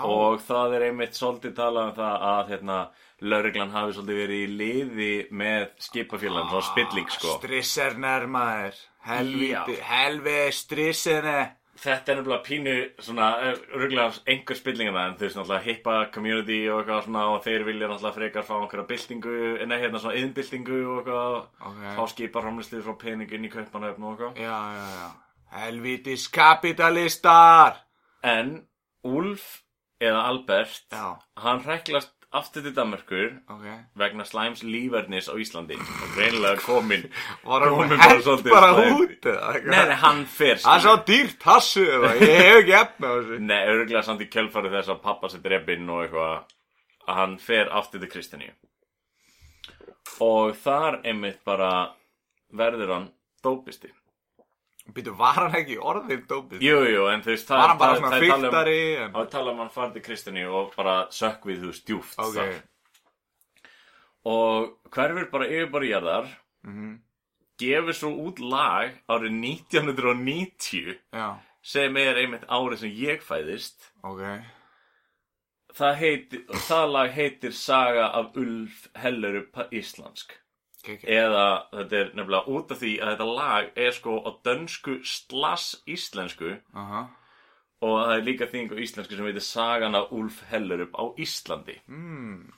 og það er einmitt svolítið talað um það að hérna, lauruglan hafi svolítið verið í liði með skipafélagin, svona spilling sko.
Strisser nærmaður Helviti,
Já.
helviti strissene
Þetta er nefnilega pínu svona, ruglega einhver spillingana en þú veist náttúrulega hippa community og eitthvað svona og þeir vilja náttúrulega frekar fá einhverja byltingu, en hérna svona yðnbyltingu og eitthvað,
Ok.
fá skiparhámlislið frá pening inn í kaupanöfn og eitthvað.
Já, já, já Helvitis kapitalistar
En Úlf eða Albert,
Já,
hann hræklast aftur til Danmörkur
ok.
vegna slæms lífernis á Íslandi. Og greinilega komin
Var hann
Komum
bara út eða eitthvað?
Nei, nei, hann fer
Það er svo dýrt hassu Ég hef ekki efna á þessu.
Nei, örgulega samt í kjölfarið þess að pappa sér drefin og eitthvað að hann fer aftur til Kristjaníu og þar einmitt bara verður hann dópisti
Býtu, var hann ekki orðin dópið?
Jú, jú, en þú veist það
hann bara svona
það er talað um-
fyrtari en...
Það tala um hann farið til Kristjaníu og bara sökk við þú veist djúft
Ok
þar. og hverfur bara yfirbara jarðar
Mhm.
gefur svo út lag árið 1990
Já,
sem er einmitt árið sem ég fæðist
ok
það, heiti, það lag heitir Saga af Ulf Hellerup Íslandsk
okay.
Eða þetta er nefnilega út af því að þetta lag er sko á dönsku slass íslensku.
Aha.
Og það er líka þýðing á íslensku sem heitir Sagan af Ulf Hellerup á Íslandi.
Mm.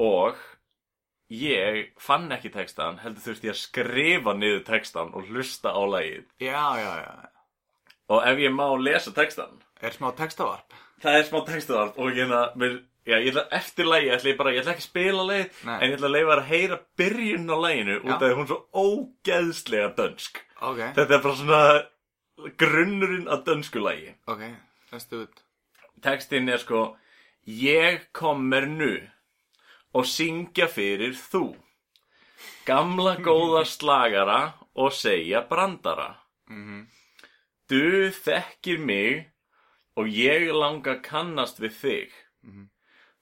og ég fann ekki textan heldur þurfti ég að skrifa niður textan og hlusta á lagið.
Já, já, já
og ef ég má lesa textan
Er smá textavarp?
það er smá textaðarp og hérna mér, já, ég ætla eftir ætla ég bara, ég ætla ekki að spila
Nei.
en ég ætla að leifa þér að heyra byrjun á laginu út af því hún er svo ógeðslega dönsk.
Ok,
þetta er bara svona grunnurinn að dönsku lagi.
Ok, lestu út.
Textinn er sko ég kommer nu og syngja fyrir þú. Gamla góða <laughs> slagara og segja brandara.
Mhm.
du þekkir mig og ég langa kannast við þig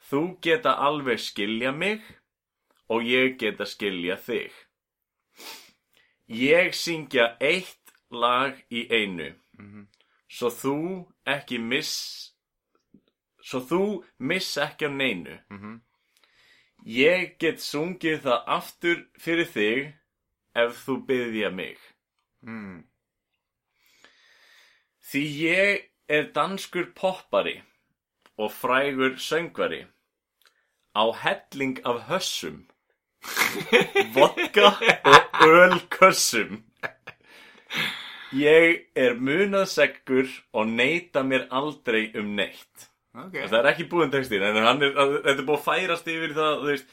þú geta alveg skilja mig og ég geta skilja þig. Ég syngja eitt lag í einu. Svo þú ekki miss svo þú miss ekki á neinu.
Mhm.
ég get sungið það aftur fyrir þig ef þú byggja mig.
Mm.
því ég er danskur poppari og frægur söngvari á helling af hössum vodka og ölkössum ég er munaðseggur og neita mér aldrei um neitt
Ok
Það er ekki búinn textin, en hann er, þetta er búið að færast yfir það, þú veist,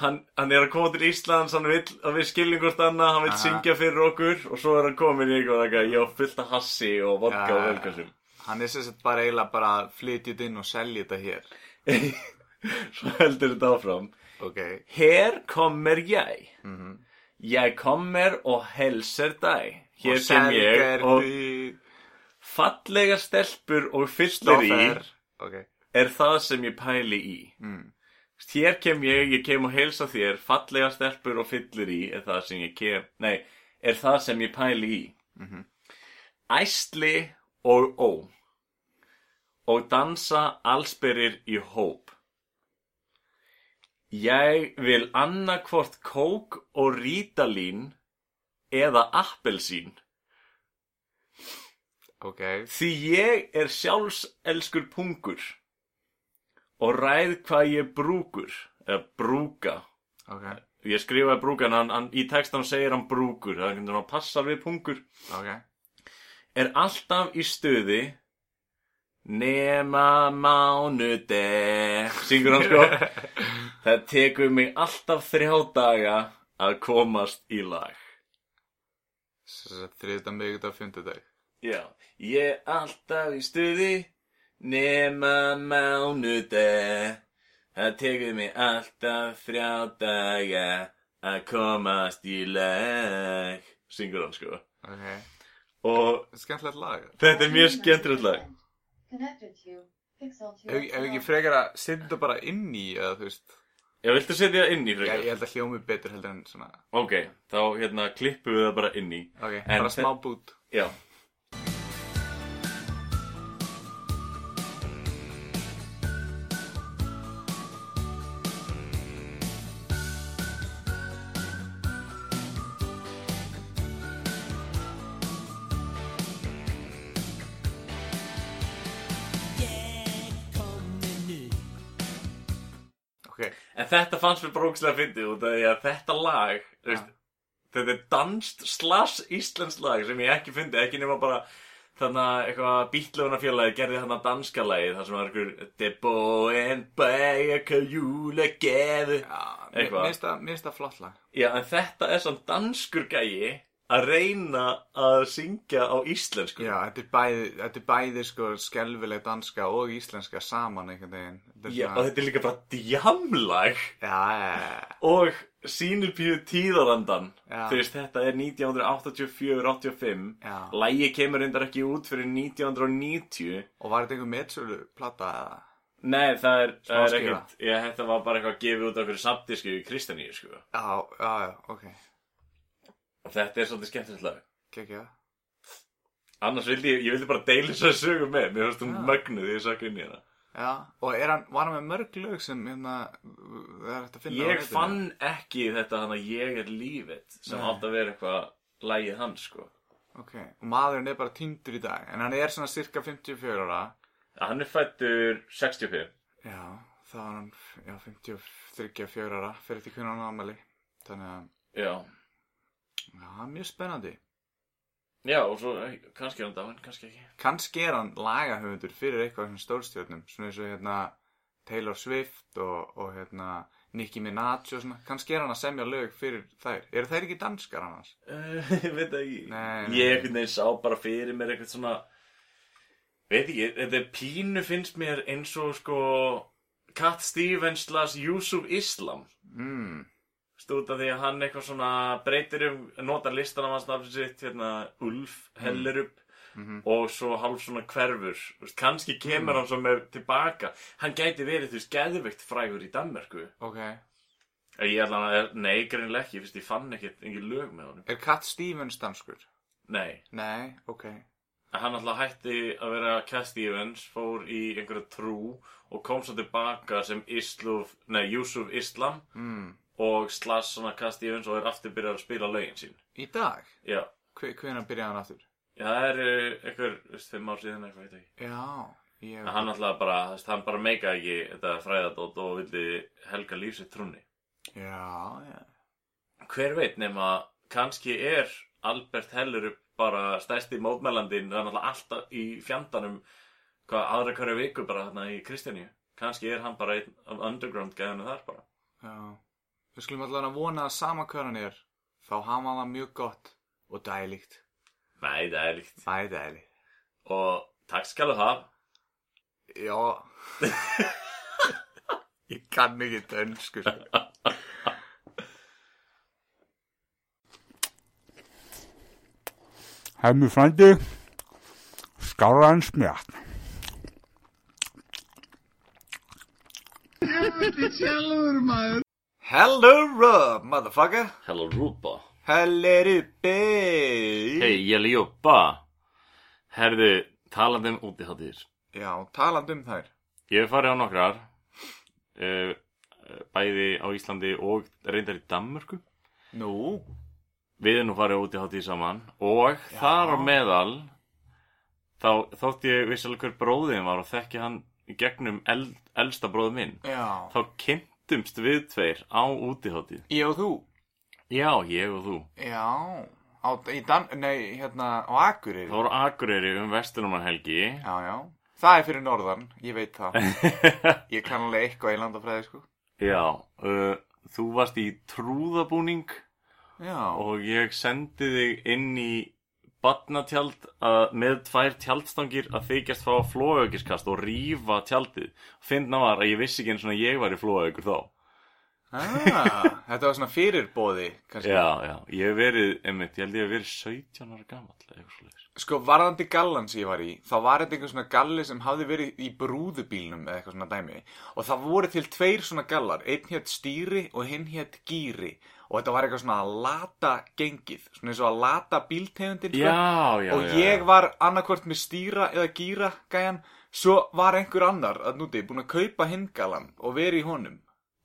hann, hann er að koma til Íslands, hann vill að við skiljum hvort annað, hann vill
Aha.
syngja fyrir okkur og svo er hann komin í eitthvað, eitthvað, ég á fullt af hassi og vodka
Ja.
og velkvæsum.
Hann er sagt bara eiginlega bara að flytja þetta inn og selja þetta hér <laughs> <laughs>
Svo heldur þetta áfram.
Ok
Her kommer jeg.
Mhm.
Jeg kommer og helser deg. Hér
Og
kem ég og fallega stelpur og fyllir í
Stoffer. Ok
er það sem ég pæli í.
mm.
Hér kem ég, ég kem og heilsa þér, fallega stelpur og fyllir í er það sem ég kem, nei, er það sem ég pæli í.
Mhm.
Æsli og ó. og dansa allsberir í hóp. Ég vil annarkvort kók og rítalín eða appelsín.
Ok,
Því ég er sjálfselskur pungur og ræð hvað ég brúkur, eða brúka.
ok,
Ég skrifaði brúka en hann, hann, í textan segir hann brúkur, það er einhvern veginn að passa við pungur.
ok
Er alltaf í stuði nema mánude, syngur hann sko. <laughs> Það tekur mig alltaf þrjá daga að komast í lag.
Þriðdag, miðvikudag, fimmtudag
Já, ég er alltaf í stuði nema mánude. Það tekur mig alltaf þrjá daga að komast í lag. Syngur hann sko.
Ok,
Og
skemmtilegt lag
þetta er mjög skemmtilegt lag.
Connected to Pixel
Ef ef ekki frekar að setja þetta bara inn í eða þú veist
Já, viltu setja það inn í
Já,
frekar?
ég held að hljómi betur heldur en svona
Ok, þá hérna klippum við það bara inn í.
Ok,
En
bara smá bút
Já. Þetta fannst mér brókslega fyndið út af því að þetta lag, þú veist, þetta er danst slash íslensk lag sem ég ekki fyndi, ekki nema bara þannig að eitthvað bítlöfunarfélagi gerði þannig að danska lagið, þar sem var einhver Det bóen bæja júla geðu.
já, mér
Eitthvað.
finnst það- flott lag
Já, en þetta er svona danskur gæi að reyna að syngja á íslensku.
Já, þetta er bæði, þetta er bæði sko skelfileg danska og íslenska saman einhvern veginn. Þetta
Já,
svona-
og þetta er líka bara djamlag.
Já, já, já,
og sínir píu tíðarandan. Veist, þetta er 1984-85.
já.
Lægi kemur reyndar ekki út fyrir 1990
Og var þetta einhver metsölu plata eða?
Nei, það er, það er ekkert Ég þetta var bara eitthvað gefið út af fyrir samtísku í Kristaníu, sko.
Já, já, já, ok,
þetta er svolítið skemmtilegt lag.
Gekkja.
Annars vildi ég, ég vildi bara deila þess að sögu með Mér finnst hún mögnuð því ég sakka inn í hana.
Já, og hann, var hann með mörg lög sem hérna, það er hægt að finna á
Ég
netinu?
fann ekki þetta hann að ég er lífið sem átt að vera eitthvað lagið hans, sko.
Ok, og maðurinn er bara týndur í dag En hann er svona cirka 54 ára.
Hann er fættur 65
Já, þá er hann, já, 53 ára Fyrir til hvernig hann ámæli Þannig að,
Já
já, mjög spennandi.
Já, og svo eh, kannski er hann dáinn, kannski ekki.
Kannski er hann lagahöfundur fyrir eitthvað svona stórstjórnum Svona eins og hérna Taylor Swift og, og hérna Nicki Minaj og svona. Kannski er hann að semja lög fyrir þær. Eru þær ekki danskar annars?
Uh, <laughs> ég veit ekki.
Nei, nei.
Ég einhvern veginn sá bara fyrir mér eitthvað svona Veit ekki, þetta pínu finnst mér eins og sko Cat Stevens slash Yusuf Islam.
Mm,
Stúrt af því að hann eitthvað svona breytir um Notar listan af hans nafn sitt hérna Ulf, hellir upp
mhm.
Og svo hálf svona hverfur. Kannski kemur hann svo með tilbaka. Hann gæti verið þú veist geðveikt frægur í Danmerku
ok.
Ég ætla að, nei, greinlega ekki, ég fann ekkert engin lög með honum.
Er Cat Stevens danskur?
Nei,
Nei, ok.
Hann alltaf hætti að vera Cat Stevens, fór í einhverja trú og kom svo tilbaka sem Yusuf Islam.
Mm.
Og slass svona Cat Stevens og er aftur byrjað að spila lögin sín.
Í dag?
Já,
Hve, hvenær byrjaði hann aftur?
Já það er uh, einhver, veist, fimm ár síðan eitthvað, veit ekki.
Já, ég
En hann alltaf bara, þú veist, hann bara meika ekki þetta fræðadótt og vildi helga lífsitt trúnni.
Já, já
Hver veit nema, kannski er Albert Hellerup bara stærsti mótmælandinn, það er náttúrulega alltaf í fjandanum hvað aðra hverju viku bara þarna í Kristjaníu. Kannski er hann bara einn af underground gæðinu þar bara.
Já Við skulum allavega að vona að sama hver hann er Þá hafa hann það mjög gott og dælíkt
Nei, það er líkt.
Æ, dælíkt
Og takk skal þú hafa.
Já <laughs> Ég kann ekki dönsku sko.
Hemmi frændi, skára en smjátt.
Helviti sjálfur maður.
Hello Rob, motherfucker.
Hello Rupa.
Hello Ruppi
Hei, ég er Jobba. Herðu, talandi um útiháttir.
Já, talandi um þær.
Ég hef farið á nokkrar uh, Bæði á Íslandi og reyndar í Danmörku.
Nú,
Við erum nú farið út í hátíð saman Og þar á meðal Þá þótt ég vissalega hver bróðin var Og þekki hann gegnum eld, elsta bróð minn.
Já.
Þá kynntumst við tveir á útihátíð.
Ég og þú?
Já, ég og þú.
Já, á, í Dan, nei, hérna, á Akureyri.
Það voru Akureyri um vestunumanhelgi
Já, já, það er fyrir norðan, ég veit það. <laughs> Ég kann alveg eitthvað í landafræði, sko.
Já, uh, þú varst í trúðabúning
Já,
og ég sendi þig inn í badnatjald að, með tvær tjaldstangir að þykjast fá flóaukiskast og rífa tjaldið. Finna var að ég vissi ekki eins og ég var í flóaukur þá.
ah, þetta var svona fyrirbóði, kannski
Já, já, ég hef verið, einmitt, ég held ég hef verið 17 ára svoleiðis.
Sko, varðandi gallan sem ég var í, þá var þetta einhver svona galli sem hafði verið í brúðubílnum eða eitthvað svona dæmi. Og það voru til tveir svona gallar, einn hétt stýri og hinn hétt gýri. Og þetta var eitthvað svona að lata gengið, svona eins og að lata bíltegundin, sko.
Já, já,
og ég var annarkvort með stýra eða gýra gæjan, svo var einhver annar að núti búin að kaupa hinn gallan og verið í honum.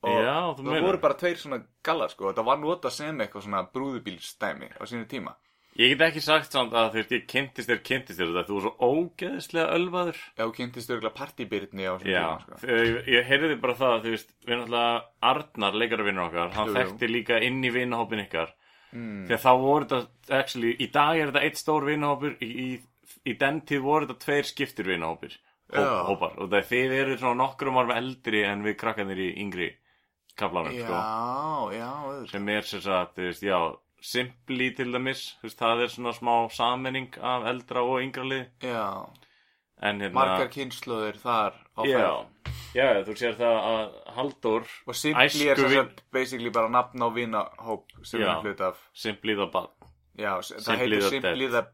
Og það
meinar.
voru bara tveir svona gallar, sko. Þetta var nota sem eitthvað svona brúðubílstæmi á sínu tíma.
Ég get ekki sagt samt að þú veist, ég kynntist þér, kynntist þér þú var svo ógeðslega ölvaður.
Já, kynntist örgulega partybyrni á svona
Já,
tíma, sko.
ég, ég heyrði bara það, þú veist, við erum alltaf Arnar, leikaravinnur okkar, hann
Jú, jú.
þekkti líka inn í vinahópin ykkar.
Mm.
Þegar þá voru þetta, actually, í dag er þetta eitt stór vinahópur, í, í, í den tíð voru þetta tveir skiptir vinahópir, hóp,
Já.
hópar. Og það þið eru svona nokkrum árum eldri en við krakkanir í yngri kaplanum, sko.
Já, já,
Simpli til dæmis, veist, það er svona smá sammenning af eldra og yngra lið.
Já,
En hérna,
margar kynnslóðir þar á
já,
ferð.
já, þú sér það að Halldór,
Og Simpli er sem
Æskuvin-
sagt basically bara nafn á vinahóp sem
Já.
er hlut af.
Simpli það bad.
Já, s- það
Simply
heitir
the
Simply the...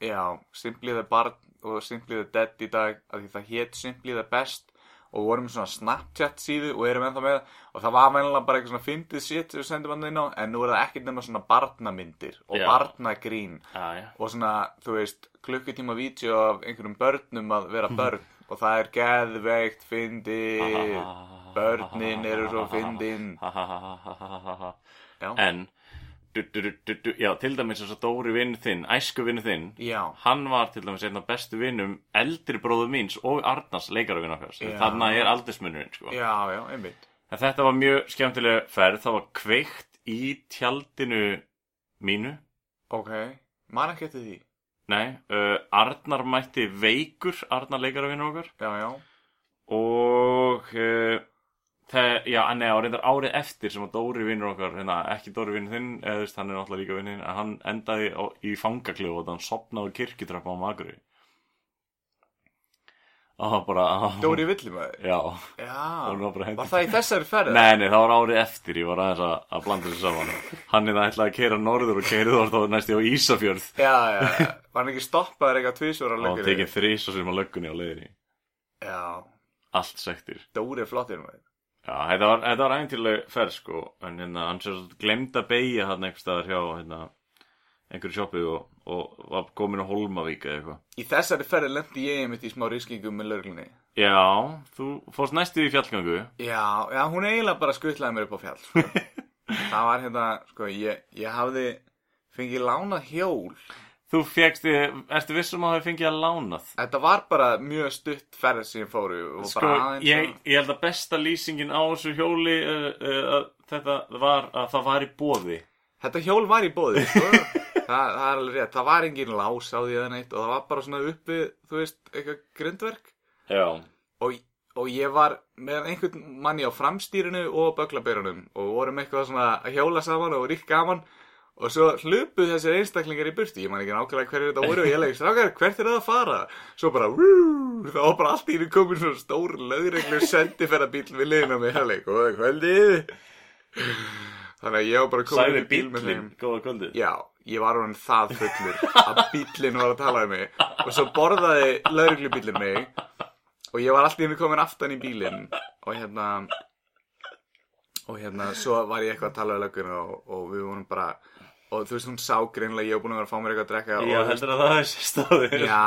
Já, Simply the Barn og Simply the Dead í dag af því það hétt Simply the Best og vorum með svona Snapchat síðu og erum ennþá með það og það var venjulega bara eitthvað svona fyndið shit sem við sendum hann inn á en nú er það ekkert nema svona barnamyndir og
Já.
barnagrín
Já, já.
og svona, þú veist, klukkutíma vídeo af einhverjum börnum að vera börn og það er geðveikt fyndið börnin eru svo fyndin Já,
En, du, du, du, já, til dæmis þess að Dóri vinn þinn, æsku vinn þinn,
já,
hann var til dæmis einn af bestu vinnum eldri bróðu míns og Arnars leikarvinn okkar.
Já.
Þarna er aldursmunurinn, sko.
já, já, einmitt
En þetta var mjög skemmtilega ferð, það var kveikt í tjaldinu mínu.
Ok, man ekki eftir því
Nei, uh, Arnar mætti veikur, Arnar leikarvinn okkar.
Já, já,
og já, nei, á reyndar árið eftir sem að Dóri vinnur okkar, hérna, ekki Dóri vinnur þinn eða þú veist, hann er náttúrulega líka vinnur en hann endaði á, í fangakljóð og hann sopnaði kirkjutrappa á magri og það var bara hann-
Dóri Villimæður?
Já,
Já,
var
var það í þessari ferð?
nei, nei, það var árið eftir ég var aðeins að, að blanda þessu saman. Hann er það ætlaði að keira norður og keirið orð þá næst ég á Ísafjörð.
Já, já, já, var hann ekki stoppaður eitthvað tvísvara
og hann
lengur
tekið þrís og sem á löggunni á leiðinni.
Já,
allt sektir.
Dóri er flottir maður
Já, þetta var, þetta var æfintileg ferð sko en hérna, hann sér svo glemd að beigja hann einhver staðar hjá hérna, einhverju sjoppu og, og var komin á Holmavík eða eitthvað.
Í þessari ferð lendi ég einmitt í smá riskingum með löglinni
Já, þú fórst næstu í fjallgangu
Já, já, hún eiginlega bara skuttlaði mér upp á fjall sko. <laughs> Það var hérna, sko, ég, ég hafði fengið lánað hjól
Þú fegst, ertu vissum að það fengið að lánað
Þetta var bara mjög stutt ferð sem ég fóru og
Sko,
bara aðeins
ég, ég held að besta lýsingin á þessu hjóli uh, uh, þetta var að það var í bóði
Þetta hjól var í bóði, sko. <laughs> Þa, Það er alveg rétt, það var engin lás á því eða neitt og það var bara svona uppi, þú veist, eitthvað grindverk.
Já.
Og, og ég var með einhvern manni á framstýrinu og böglabyrunum og vorum eitthvað svona að hjóla saman og rík gaman og svo hlupuð þessir einstaklingar í burti ég man ekki nákvæmlega hverju þetta voru og ég legði strákar, hvert er það að fara? Svo bara, wú, það var bara allt í henni komin svona stór lögreglu sendiferðabíl við liðina með hefleik og kvöldið. Þannig að ég var bara komin í bíl með þeim
góða kvöldið?
Já, ég var hann það fullur að bíllinn var að tala um mig. Og svo borðaði lauruglubíllinn mig og ég var alltaf henni komin aftan í bílinn. Og hérna og hérna svo var ég eitthvað að tala um lögguna og, og við vorum bara og þú veist, hún sá greinlega ég var búin að vera að fá mér eitthvað að drekka
Já,
og,
heldur að það er sérstaðir
Já,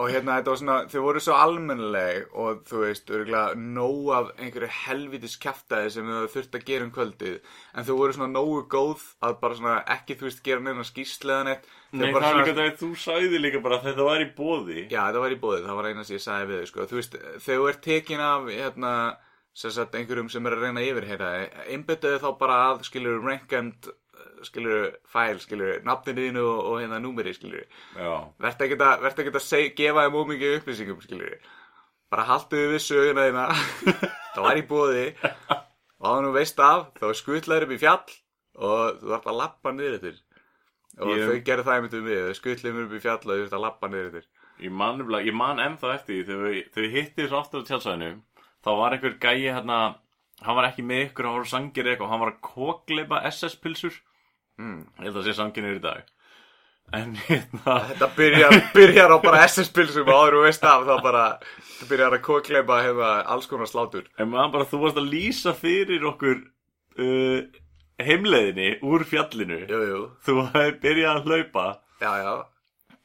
og hérna þetta var svona, þau voru svo almennileg og þú veist, örgulega nóg af einhverju helvitis kjaftaði sem þau þurft að gera um kvöldið. En þau voru svona nógu góð að bara svona ekki, þú veist, gera neina skýrslega neitt. Þau
Nei, það er líka það þú sagði líka bara þetta var í bóði
Já, þetta var í bóðið, það var eina sem ég sagði við þau, sko. Þú veist, þegar þú ert tekin af, hérna, sem sagt, einhverjum sem er að reyna að yfirheyra, einbyttuðu þá bara að, skilur, rankend, skilur, fæl, skilur, nafninu þínu og, og hérna númeri, skilur. Vertu ekkert að, vertu ekkert að seg, gefa þeim ómikið upplýsingum, skilur. Bara halduðu við söguna þína, <laughs> það var í bóði, og að nú veist af, þá skutlaður upp í fjall og þú þarf að lappa niður eftir. Og
Ég-
þau gerðu það einmitt um við, þau skutluðum upp í fjall og þau þurft að lappa niður eftir.
ég man, man ennþá eftir því þegar við- hittum svo aftur á tjálsæðinu þá var einhver gæi hérna hann var ekki með ykkur, hann var sangir eitthvað hann var að kokleipa SS-pilsur
Mm.
ég held að sé sangirnir í dag en hérna
Þetta byrjar, byrjar á bara SS-pilsum og áður og veist af þá bara þetta byrjar að kokleipa hefða alls konar slátur.
en maður bara, þú varst að lýsa fyrir okkur uh, heimleiðinni úr fjallinu
Jú, jú,
þú hefði byrjað að hlaupa
já, já.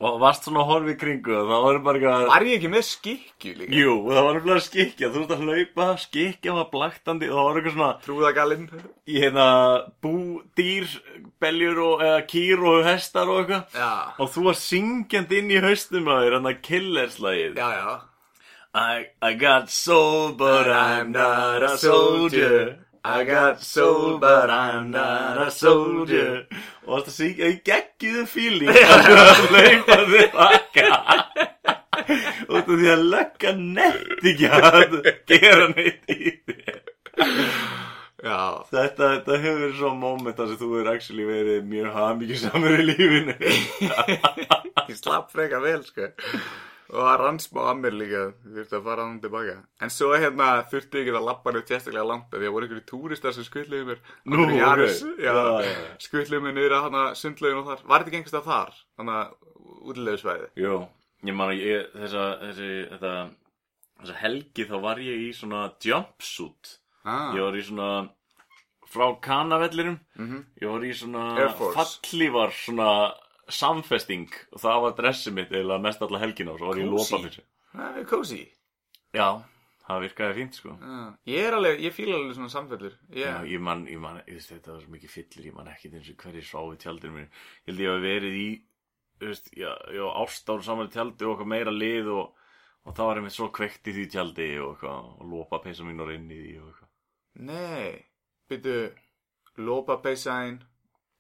Og varst svona að horfa í kringu og það var bara eitthvað
Var ég ekki með skikju líka?
Jú, það var nefnilega skikja, þú ert að hlaupa, skikja var blaktandi og það var eitthvað svona
Trúðagallinn.
í hérna bú, dýr, beljur og eða kýr og hestar og eitthvað
Já,
og þú var syngjandi inn í haustum að þér, hann að killerslægið
já, já.
I, I got soul but I'm not a soldier I got soul but I'm not a soldier. Og varst að syngja í geggiðu fíling að að hlaupa þig baka. Út af því að lögga nett ekki að gera neitt í þér
Já,
Þetta, þetta hefur verið svo moment þar sem þú hefur actually verið mjög hamingjusamur í lífinu. <laughs>
ég slapp freka vel, sko. Og það rann smá að mér líka, þú þurfti að fara hann tilbaka. En svo hérna þurfti ég ekki að lappa neitt sérstaklega langt því að voru einhverju túristar sem skutluðu mér.
Nú, ok.
Skutluðu mér niður að hana sundlaugin og þar. Var þetta ekki einhverstað þar? Þannig að útileguðsvæði.
Jú, ég man að ég, þessa, þessi, þetta, þessa helgi þá var ég í svona jumpsuit.
Ah,
Ég var í svona, frá kanavellirum,
Mhm.
ég var í svona fallívar svona samfesting og það var dressið mitt eða mest alla helgina og svo var ég lópa fyrir.
það er cozy.
Já, það virkaði fínt sko.
Já, ég er alveg, ég fíla alveg svona samfellur.
Já,
Ég,
man, ég man, ég veist, þetta var svo mikið fyllir, ég man ekki eins og hverju sváðu í tjaldinu mínu. Ég held ég hafi verið í, þú veist, já, já, ástáru saman í tjaldi og eitthvað meira lið og, og það var einmitt svo kveikt í því tjaldi og eitthvað, og lópa peysa mín og inn í því og
nei, byrju, lópa beisæn,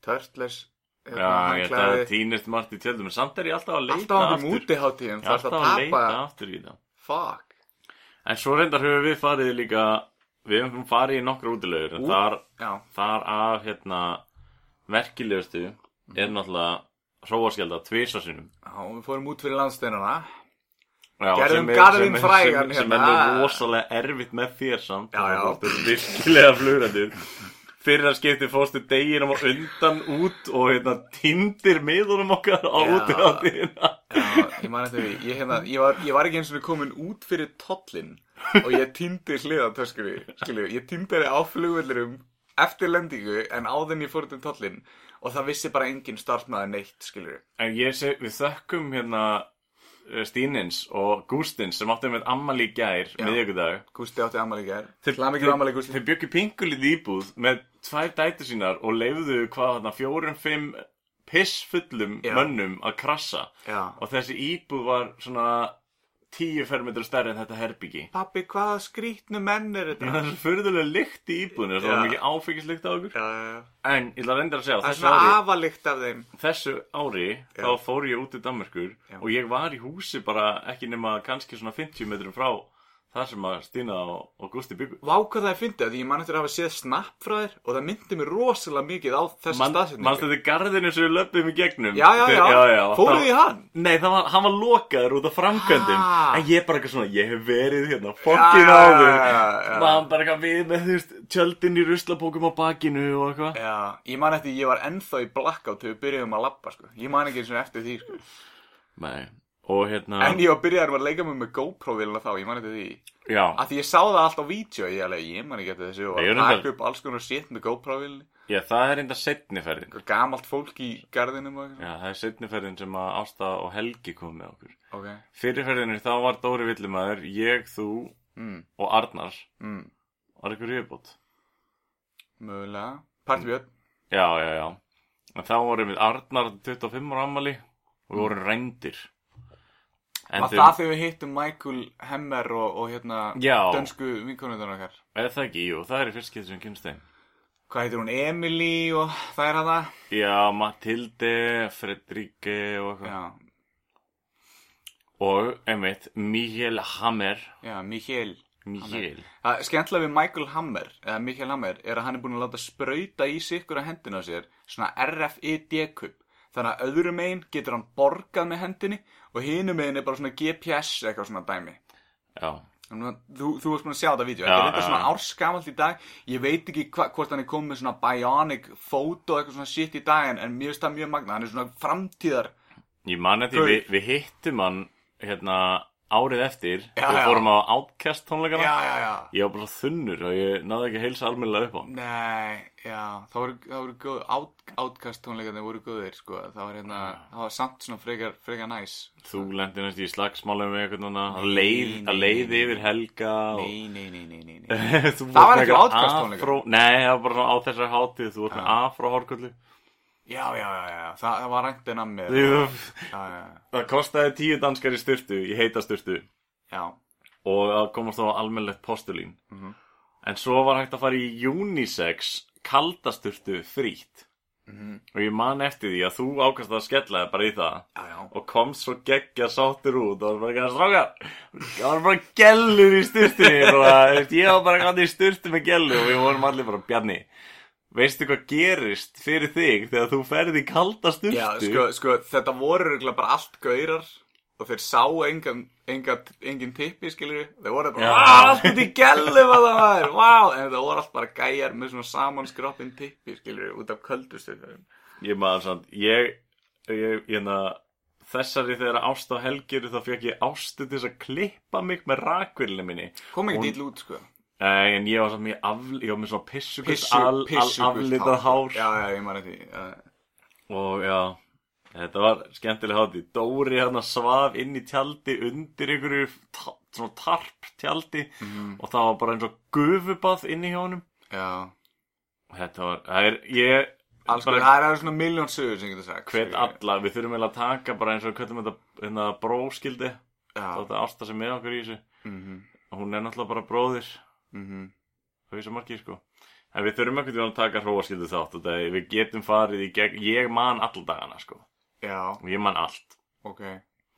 turtles,
Að það týnist margt í tjaldum, en samt er ég alltaf að leita
Alltaf
aftur.
útiháttíðum,
Ég
það
er
er
alltaf
að
að leita aftur í það.
fuck.
En svo reyndar höfum við farið líka, við höfum farið í nokkra útilegur, en þar, þar af, hérna, merkilegustu
Mhm.
er náttúrulega hróaskjálda tvisasinum.
já, við fórum út fyrir landsteinana.
Já,
Gerðum
er- er-
frægan
sem, er
hérna.
rosalega erfitt með þér samt
Já, já.
Þú ert virkilega flugrættur <laughs> fyrir að skipti fórstu deginum á undan út og hérna tindir miðunum okkar á
Já, ég man eftir því, ég, hérna, ég, var, ég var ekki eins og komin út fyrir tollin og ég týndi hliðan töskunni, skilju, ég henni á flugvellirum eftir lendingu en áðin ég fór út um tollin og það vissi bara engin starfnaði neitt, skilju.
En ég seg, við þökkum hérna eh, Stínins og Gústins sem áttu með ammali í gær,
Já.
miðjöggudag
Gústi átti ammali í gær.
Þeir-
Gústi.
Þeir bjöggi pingulið íbúð með tvær dætur sínar og leifðu hvað þarna fjórum, fimm pissfullum
Já.
mönnum að krassa
Já.
og þessi íbúð var svona tíu fermetrar stærri en þetta herbyggi
Pappi, hvaða skrítnu menn er
Það
þetta?
er svo fyrðulega lykt í íbúðinu það var mikið áfengislykt á okkur. En ég ætla að reynda að segja
Það er svona
ári,
afalikt af þeim.
þessu ári þá fór ég út í Danmerkur
Já.
og ég var í húsi bara ekki nema kannski svona 50 metrum frá þar sem að Stína og, og Gústi byggu
Vá hvað það er fyndið, því ég man eftir að hafa séð snapp frá þér og það myndi mér rosalega mikið á þessu
Man,
staðsetningu.
Manst þetta garðinu sem við löpum í gegnum
Já, já, já.
já, já
Fóruð
það-
í hann?
Nei, það var, hann var lokaður út af framkvæmdum
Ah.
En ég bara eitthvað svona, ég hef verið hérna
já, já, já.
Maður bara eitthvað við með þú veist Tjöldin í ruslapókum á bakinu og eitthvað
Já, ég man eftir, ég var ennþá í blackout að og
hérna
En ég var byrjaður að leika mig með GoPro-vilna þá, ég man eftir því.
já,
Af því ég sá það allt á vídeo, ég alveg, ég man ekki þessu og að taka upp alls konar shit með GoPro-vilni.
já, það er enda setniferðin
Gamalt fólk í eitthvað.
já, það er setniferðin sem að Ásta og Helgi kom með okkur
Ok.
fyrirferðinni þá var Dóri Villimæður ég, þú
Mm,
og Arnar
mm,
var ykkur viðbútt
mögulega. Partibjörn.
já, já, já en þá vorum við Arnar 25 ára ammali og við vorum rændir
Var það þegar við hittum Michael Hemmer og, og hérna
Já.
dönsku vinkonundar okkar?
eða það ekki, jú, það er fyrst getur sem kynst þeim
Hvað heitir hún? Emily og það er hana?
já, Matilde, Fredrike og eitthvað
Já,
og, einmitt, Miguel Hammer
já, Michael.
Miguel
Það skemmtilega við Michael Hammer, eða Michael Hammer, er að hann er búin að láta sprauta í sikkur að hendina sér svona RFID-kupp. Þannig að öðrum megin getur hann borgað með hendinni og hinum megin er bara svona GPS eitthvað svona dæmi.
já,
Þú, þú varst búin að sjá þetta vídeo, þetta er eitthvað svona árskamalt í dag. Ég veit ekki hva, hvort hann er komið með svona bionic photo eitthvað svona shit í dag en, mér finnst það mjög magna, hann er svona framtíðar
ég man
Gaur.
við, við hittum hann hérna árið eftir
Já,
við fórum á Outcast tónleikana
Já, já, já.
ég var bara þunnur og ég náði ekki heilsa almennilega upp á
Nei, já, það voru, það voru góð, out, outcast tónleikarnir voru góðir, sko, það var hérna, það var samt svona frekar, frekar næs.
þú lendi næst í slagsmálum með eitthvað núna að leið,
nei,
að leið
nei,
yfir helga og...
Nei, nei, nei, nei, nei, nei. <laughs> Það var ekki Outcast tónleikar.
afró- Nei, það var bara á þessari hátíð Þú varst með afró hórkullu
Já, já, já, já, það, það var rænt en að mér. Já, já, já,
Það kostaði tíu danskar í styrtu Í heita styrtu
já,
Og það komast þá almennlegt postulín.
Mhm.
En svo var hægt að fara í unisex Kaldasturtu frýtt
Mhm.
Og ég man eftir því að þú ákast að skella þig bara í það.
Já, já.
og komst svo geggja sáttur út og var bara ekki að stráka það var bara gellur í styrtunni ég var bara gæti í styrtu með gellu. Og við vorum allir bara Bjarni veistu hvað gerist fyrir þig þegar þú ferði í kalda styrtu
Já, sko, sko, þetta voru bara allt gaurar og þeir sá engan, engan, engin tippi, við. Þeir voru bara. "Vá, allt út í gellu hvað það var, vá, en það voru allt bara gæjar með svona samanskroppin tippi, við, út af köldustöðum.
ég maður samt ég, ég, ég þessari þegar ást á helgiru þá fekk ég ástu til þess að klippa mig með rakvillinu minni
Kom ekki
Hún-
dýl út, sko.
Nei, en ég var samt mjög af, ég var með svona pissugult
Pissu,
al, al, aflitað hár
Já, já, ég maður því. Já.
Og já, þetta var skemmtileg hátíð. Dóri hérna svaf inn í tjaldi undir einhverju ta svona tarp tjaldi
Mhm.
og það var bara eins og gufubað inn í hjá honum.
Já.
Og þetta var, það er, ég
Alls konar, það er svona miljón sögur sem ég getur sagt.
hvet
skilur við.
alla, við þurfum eiginlega að taka bara eins og hvernig þetta, hérna bróskildi,
Já.
þetta ásta sem með okkur í þessu.
Mhm,
Og hún er náttúrulega bara bróðir,
mhm.
það er svo margir sko. En við þurfum ekkert að taka hróaskildi þátt og við getum farið í gegn, ég man all dagana sko.
Já,
Og ég man allt.
ok.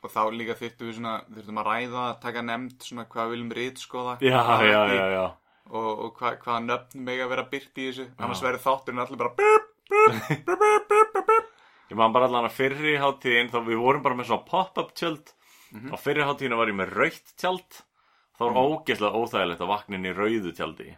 Og þá líka þyrftum við svona, þyrftum að ræða, taka nefnd svona hvað viljum rítskoða.
Já,
hvað
já,
ekki,
já, já.
Og, og hvað, hvaða nöfn mega að vera byrt í þessu. Annars verður þátturinn allir bara búp, búp, búp, búp, búp, búp, búp.
Ég man bara allan að fyrri hátíðin þá við vorum bara með svona pop-up tjöld
Mhm.
á fyrri hátíðinu var ég með rautt tjald þá var ógeðslega óþægilegt að vakna inn í rauðu tjaldi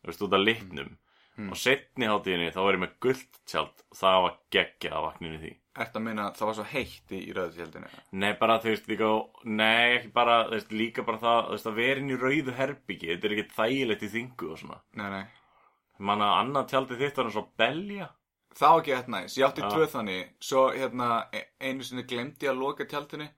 þú veist út af litnum
Mhm.
og setni hátíðinni þá var ég með gullt tjald það var geggja að vakna inn í því
Ertu að minna að það var svo heitt í, í rauðtjaldinu?
Nei bara þú veist líka Nei ekki bara þú veist, líka bara það þú veist, að vera inn í rauðu herbyggi þetta er ekki þægilegt í þingu og svona
Nei, nei.
Man að annað tjaldið þitt var eins og belja
Það var ekki eitthvað næs. Ég átti
Já.
tvö þannig. Svo hérna, e- einu sinni glemdi að loka tjaldinu.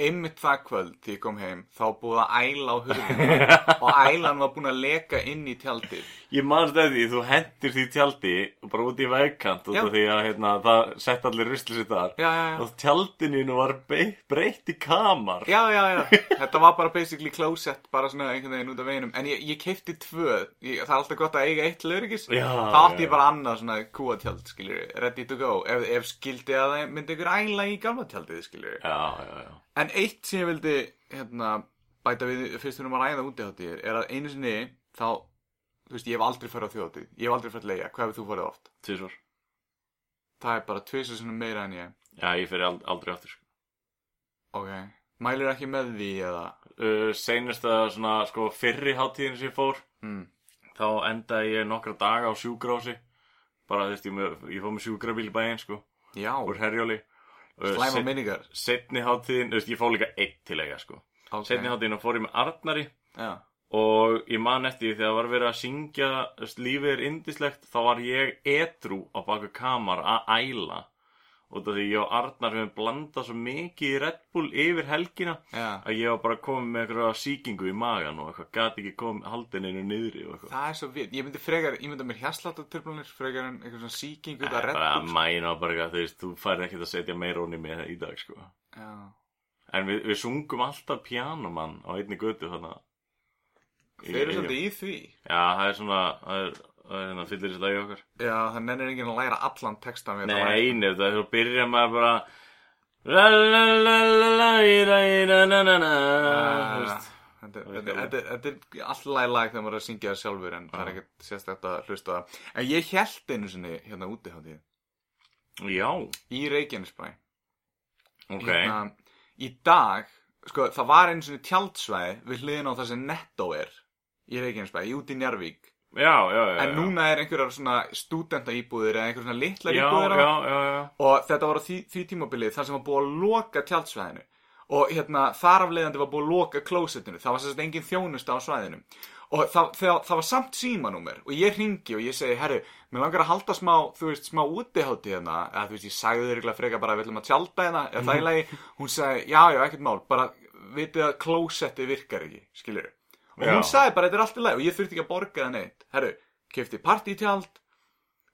Einmitt það kvöld því ég kom heim, þá búið að æla á hurðinu <laughs> og ælan var búin að leka inn í tjaldið.
Ég manst eftir því, þú hendir því tjaldi bara út í vegkant af því að hérna, það sett allir rusli sér þar
Já, já, já.
og tjaldinu var breytt í kamar
Já, já, já. Þetta var bara basically closet, bara svona einhvern veginn út af veginum. En ég, ég keipti tvö. Ég, það er alltaf gott að eiga eitt.
Já,
Það átti ég bara annað svona kúatjald, skiljur, ready to go. Ef, ef skildi að það myndi ykkur æla í gamla tjaldið, skiljur.
Já, já, já
En eitt sem ég vildi hérna, bæta við fyrst erum að ræða útiháttíðir er að einu sinni þá, þú veist, ég hef aldrei farið á þjóðhátíð, ég hef aldrei farið að leia, hvað hefur þú farið oft?
Tvísvar
Það er bara tvisar sinni meira en ég.
Já, ég ald aldrei aftur sko.
Ok, mælir ekki með því eða?
uh, Seinasta svona, sko, fyrri hátíðin sem ég fór
Mm.
þá endaði ég nokkra daga á sjúgrási bara, þú veist, ég, ég fór með sjúgrabíl í bæinn, sko
Já,
úr herjóli
Slæma minningar.
Setni hátíðin, þú veist, ég fór líka einn til eiga, sko.
Ok.
Setni hátíðin og fór ég með Arnari
Já,
Og ég man eftir því þegar var verið að syngja Lífið er indislegt Þá var ég edru á baku kamar að æla Af því ég og Arnar höfum blandað svo mikið í Red Bull yfir helgina
já.
Að ég var bara komið með eitthvað sýkingu í magan Og eitthvað gati ekki komið haldin einu niðri og eitthvað.
Það er svo við, ég myndi frekar, ég myndi mér hjarsláttaturblunir frekar en eitthvað svona sýking út af
Það er
Red
bara að
Bull
mæna bara eitthvað, þú veist, þú færði ekkert að setja meira onni með það í dag, sko.
Já,
En við, við sungum alltaf pianomann á einni götu þarna. Í-
þeir eru svolítið í því.
Já, það er svona, það er, þannig að fyllir þessi dag í okkar.
Já, það nennir enginn að læra allan textan við þetta
Nei, nefnda, þú byrjar maður bara
Þetta er alltaf læg þegar maður er að syngja það sjálfur en það er ah. ekkert sérstaklega að hlusta það. En ég held einu sinni hérna úti á því
Já.
Í Reykjanesbæ.
Ok.
Hérna, í dag, sko, það var einu sinni tjaldsvæð við hliðin á það sem Netto er í Reykjanesbæ, í út í Njárvík
Já, já, já.
En núna er einhverjar svona stúdenta íbúðir eða einhverjar svona litlar
Já,
íbúðir á
já, já, já.
og þetta var á því, því tímabilið þar sem var búið að loka tjaldsvæðinu. Og hérna þar af leiðandi var búið að loka klósettinu, það var sérst engin þjónusta á svæðinu. Og það, það, það var samt símanúmer. Og ég ringi og ég segi, herru, mér langar að halda smá, þú veist, smá útihátti hérna, eða þú veist, ég sagði þér ykkur frekar bara að við ætlum að tjálta hérna, eða það í lagi, hún sagði, já, já, ekkert mál, bara vitið að klósetti virkar ekki, skilur og hún sagði bara, þetta er allt í lagi og ég þurfti ekki að borga það neitt, herru, kefti partítjald,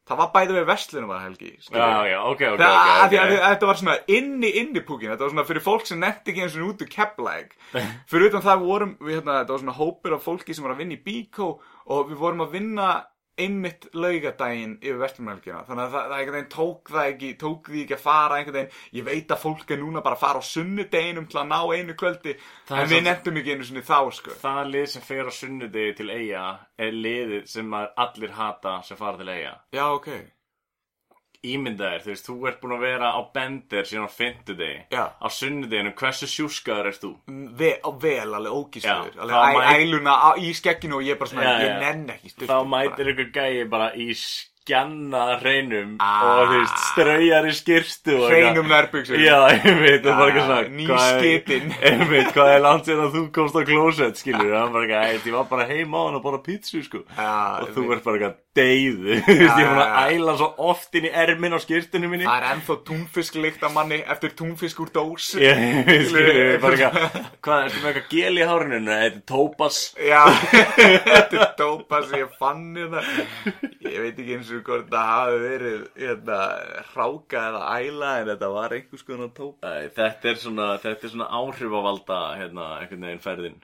það var bæði við verslunum að helgi,
Já, já, ok, ok,
Það,
ok.
okay, okay.
ok.
Þetta var svona inni inni púkin Þetta var svona fyrir fólk sem nefndi ekki eins og út úr keplæg <laughs> Fyrir utan það vorum við hérna Þetta var svona hópur af fólki sem var að vinna í Bíkó Og við vorum að vinna einmitt laugadaginn yfir vestlumhelgina Þannig að það, það einhvern veginn tók það ekki Tók því ekki að fara einhvern veginn. Ég veit að fólk er núna bara að fara á sunnudeginum Til að ná einu kvöldi
Það
En við nefndum ekki einu sinni þá sko.
Það lið sem fer á sunnudegi til eiga er liðið sem allir hata sem fara til eiga.
Já, ok
Ímynda þér, þú veist, þú ert búin að vera á bender síðan á fimmtudegi.
Já.
Á sunnudeginu, hversu sjúskaður ert þú?
Ve á vel alveg ógíslegur
Já,
Alveg
þá mæ-
æluna í skegginu og ég bara svona
Já,
Ég nenn ekki
Þá
styrktum
mætir ykkur gæi bara í skjanna hreinum
Ah.
og þú veist, straujar í skirstu og
Hreinum nærbuxum
Já, ég veit, það er bara
Já,
eitthvað svona
ný
er-
skitin. <laughs>
Ég veit, hvað er langt síðan að þú komst á klósett, skilur Það er bara eitthvað, "Æ, ég var bara heima á hann og bara pítsu, sko
Já,
Og þú ert bara eitthvað deyðu. <laughs> Þú veist, ég er
Já,
að æla svo oft inn í ermin á skirtinu minni.
Það er ennþá túnfisk lykt af manni eftir túnfisk úr dós. <laughs>
Ég er bara eitthvað Hvað, ertu með eitthvað gel í hárinu? Nei, þetta er tópas
Já, <laughs> þetta er dópa sem ég fann hérna Ég veit ekki eins og hvort það hafi verið hérna, hráka eða æla en þetta var einhvers konar tópa
Æ, Þetta er svona, þetta er svona áhrifavalda, hérna, einhvern veginn ferðin.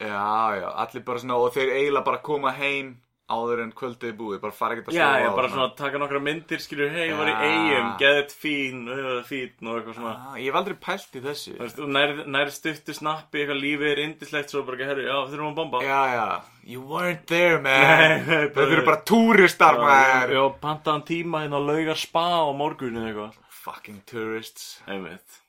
Já, já, allir bara svona og þeir eiginlega bara koma heim áður en kvöldið er búið, bara fara ekkert að
Já,
sofa
ég
og
bara svona taka nokkra myndir, skilur, hei, ég var í
Já.
eigum, geðið fín, uh, fín og eitthvað svona.
Ah, Ég hef aldrei pælt í þessu.
Þú veist, og nær, nær stuttu snappi, eitthvað lífið er indislegt, svo bara, herru, já, þurfum að bomba.
Já, já, you weren't there man. Þetta eru bara túristar
Já,
maður.
Já, pantaðan tíma hérna á laugar spa á morgunin eitthvað.
Fucking tourists.
Einmitt.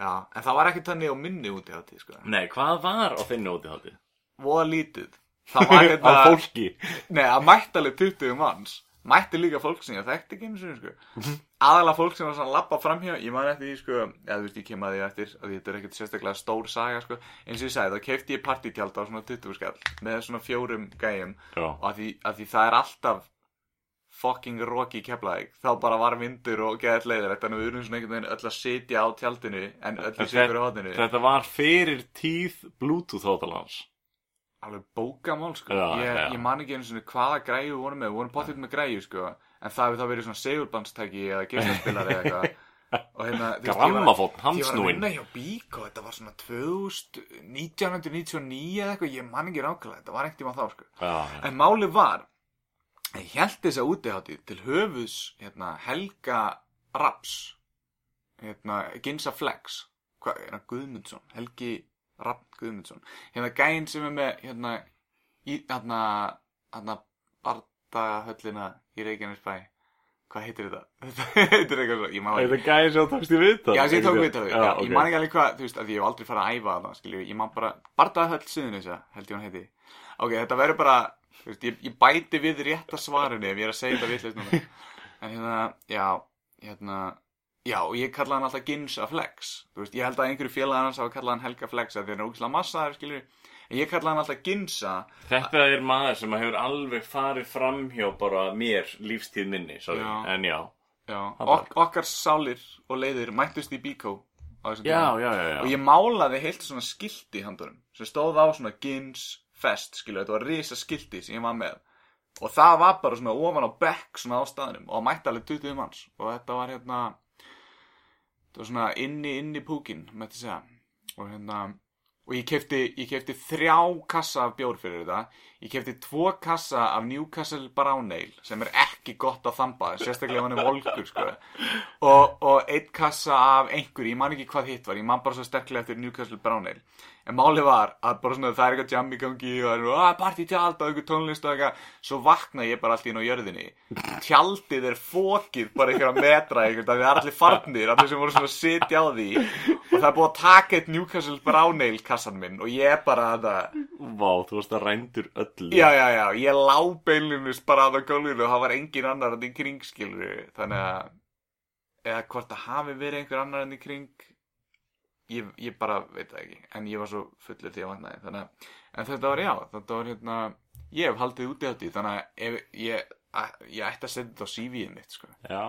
Já, en það var ekki þannig á minni úti á því, sko.
Nei, hvað var á þinni útihaldi?
Voða lítið Það var <laughs>
Á
hérna
fólki.
Nei, það mætti alveg 20 manns. Mætti líka fólk sem ég þekkti ekki einu sinni, sko. Aðalega fólk sem var svona lappa framhjá Ég man eftir því, sko Eða þú veist, ég kem að því eftir að Þetta er ekkert sérstaklega stór saga, sko. Eins og ég sagði, þá kefti ég partítjald á svona 20 skall Með svona fjórum gæjum
Já.
Og að því, að því það er alltaf fucking rocky keflaðik þá bara var vindur og geðið leiðir þannig að við erum svona einhvern veginn öll að sitja á tjaldinu en öll í sigur á hotinu
Þetta var fyrir tíð Bluetooth hótalans
alveg bókamál sko.
Já,
ég,
já.
ég man ekki einu svona hvaða græju við vorum með. Við vorum potið með græju sko. En það hefur þá verið svona segulbandstæki eða geislaspilari eða eitthvað. <laughs> Og hérna þú veist, ég var- að vinna hjá Bíko þetta var svona 2000 1999 eða eitthvað ég man ekki rákvæða þetta var ekkert tíma þá sko.
Já.
En málið var ég held þess að útiháttið til höfus hérna, Helga Raps hérna, Ginsa Flex það Guðmundsson Helgi Rapp Guðmundsson hérna gæinn sem er með hérna, í, hérna, hérna Bardahöllina í Reykjanesbæ hvað heitir þetta? <laughs> þetta heitir eitthvað svo, ég má ekki
þetta gæði sem þú tókst í viðtal?
Já, sem ég tók við það, já,
ok.
ég man ekki alveg hvað, þú veist, að ég hef aldrei farið að æfa það, skilju, ég man bara, Bardahöll Suðunisja, held ég hún heiti. Ok, þetta verður bara, þú veist, ég, ég bæti við rétta svarinu ef ég er að segja þetta núna. <laughs> En hérna, já, hérna, Já, og ég kallaði hann alltaf Ginsa Flex. Þú veist, ég held að einhverju félag hans hafa kallað hann Helga Flex af Því hann er ógislega massaður, skilur En ég kallaði hann alltaf Ginsa.
Þetta er maður sem hefur alveg farið fram hjá bara mér lífstíð minni, sorry,
Já.
en já.
Já, ok, okkar sálir og leiðir mættust í Bíkó á þessum tíma.
já, já, já.
Og ég málaði heilt svona skilti í handurum sem stóð á svona Gins Fest, skilur, þetta var risa skilti sem ég var með. Og það var bara svona ofan á bekk svona á staðnum og mætti alveg 20 manns. Og þetta var hérna þetta var svona inni inni púkin þetta segja. Og hérna og ég kefti, ég kefti þrjá kassa af bjór fyrir þetta. Ég kefti tvo kassa af Newcastle Brown Ale sem er ekki gott að þamba sérstaklega hann er volkur sko. og, og einn kassa af einhverju, ég man ekki hvað hitt var ég man bara svo sterklega eftir Newcastle Brown Ale en máli var að bara svona það er eitthvað jam í gangi og það er að partí tjald og eitthvað tónlist og eitthvað. Svo vakna ég bara allt í inn á jörðinni. Tjaldið er fókið bara einhverja metra eitthvað, það er allir farnir allir sem voru svona að sitja á því. Og það er búið að taka eitt Newcastle Brown Ale kassan minn og ég bara að það
Vá, þú varst að rændur öllu.
Já, já, já, ég lá beinlinus bara að á gólfinu og það var engin annar enn í kring, skilur Þannig að, eða hvort það hafi verið einhver annar enn í kring ég, ég bara veit það ekki En ég var svo fullur því að vaknaði Þannig að, en þetta var já, þetta var hérna Ég hef haldið úti á því, þannig að ef, ég, að, ég ætti að setja þetta á CV-ið mitt, sko.
Já.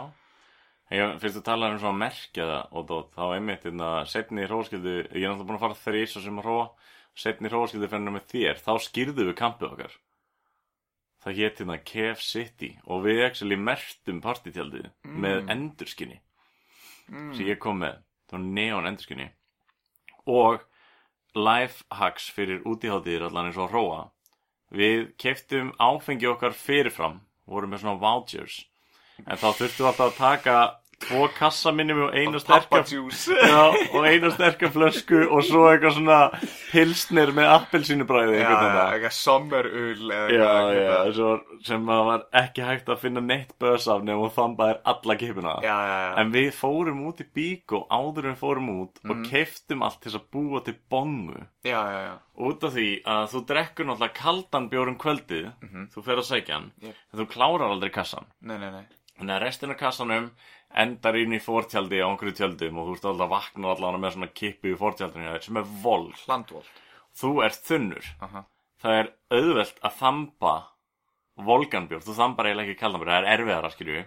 Ég, fyrst þú talaði um svona að merkja það og dót, þá einmitt hérna, setni hróskildu, ég er náttúrulega búin að fara þrís og sem að hróa, setni hróskildu fyrir með þér, þá skýrðu við kampið okkar. Það hétt hérna Kef City og við actually mertum partítjaldið með endurskinni. Sem ég kom með, það var neon endurskinni og life hacks fyrir útíháttið allan eins og hróa. Við keftum áfengi okkar fyrirfram, vorum með svona vouchers En þá þurftum við alltaf að taka tvo kassa minnum og eina sterka <laughs> og eina sterka flösku og svo eitthvað svona pilsnir með appelsínubræði
eitthvað sommerul
sem var ekki hægt að finna neitt börs af nefnum og þambaðir alla kipuna
Já, já, já
En við fórum út í bíkó áður en við fórum út
Mhm.
og keiftum allt til að búa til bongu Út af því að þú drekkur náttúrulega kaldan bjórum kvöldið, þú fer að sækja hann,
Mhm. Jep.
en þú klárar aldrei kassan.
Nei, nei, nei
Þannig að restin af kassanum endar inn í fórtjaldi á einhverju tjöldum og þú ert alltaf að vakna allan með svona kippu í fórtjaldinu sem er vol.
Hlandvolt
Þú ert þunnur.
Aha.
Það er auðvelt að þamba volganbjórn. Þú þambar eiginlega ekki kaldanbjórn, það er erfiðara, skilju.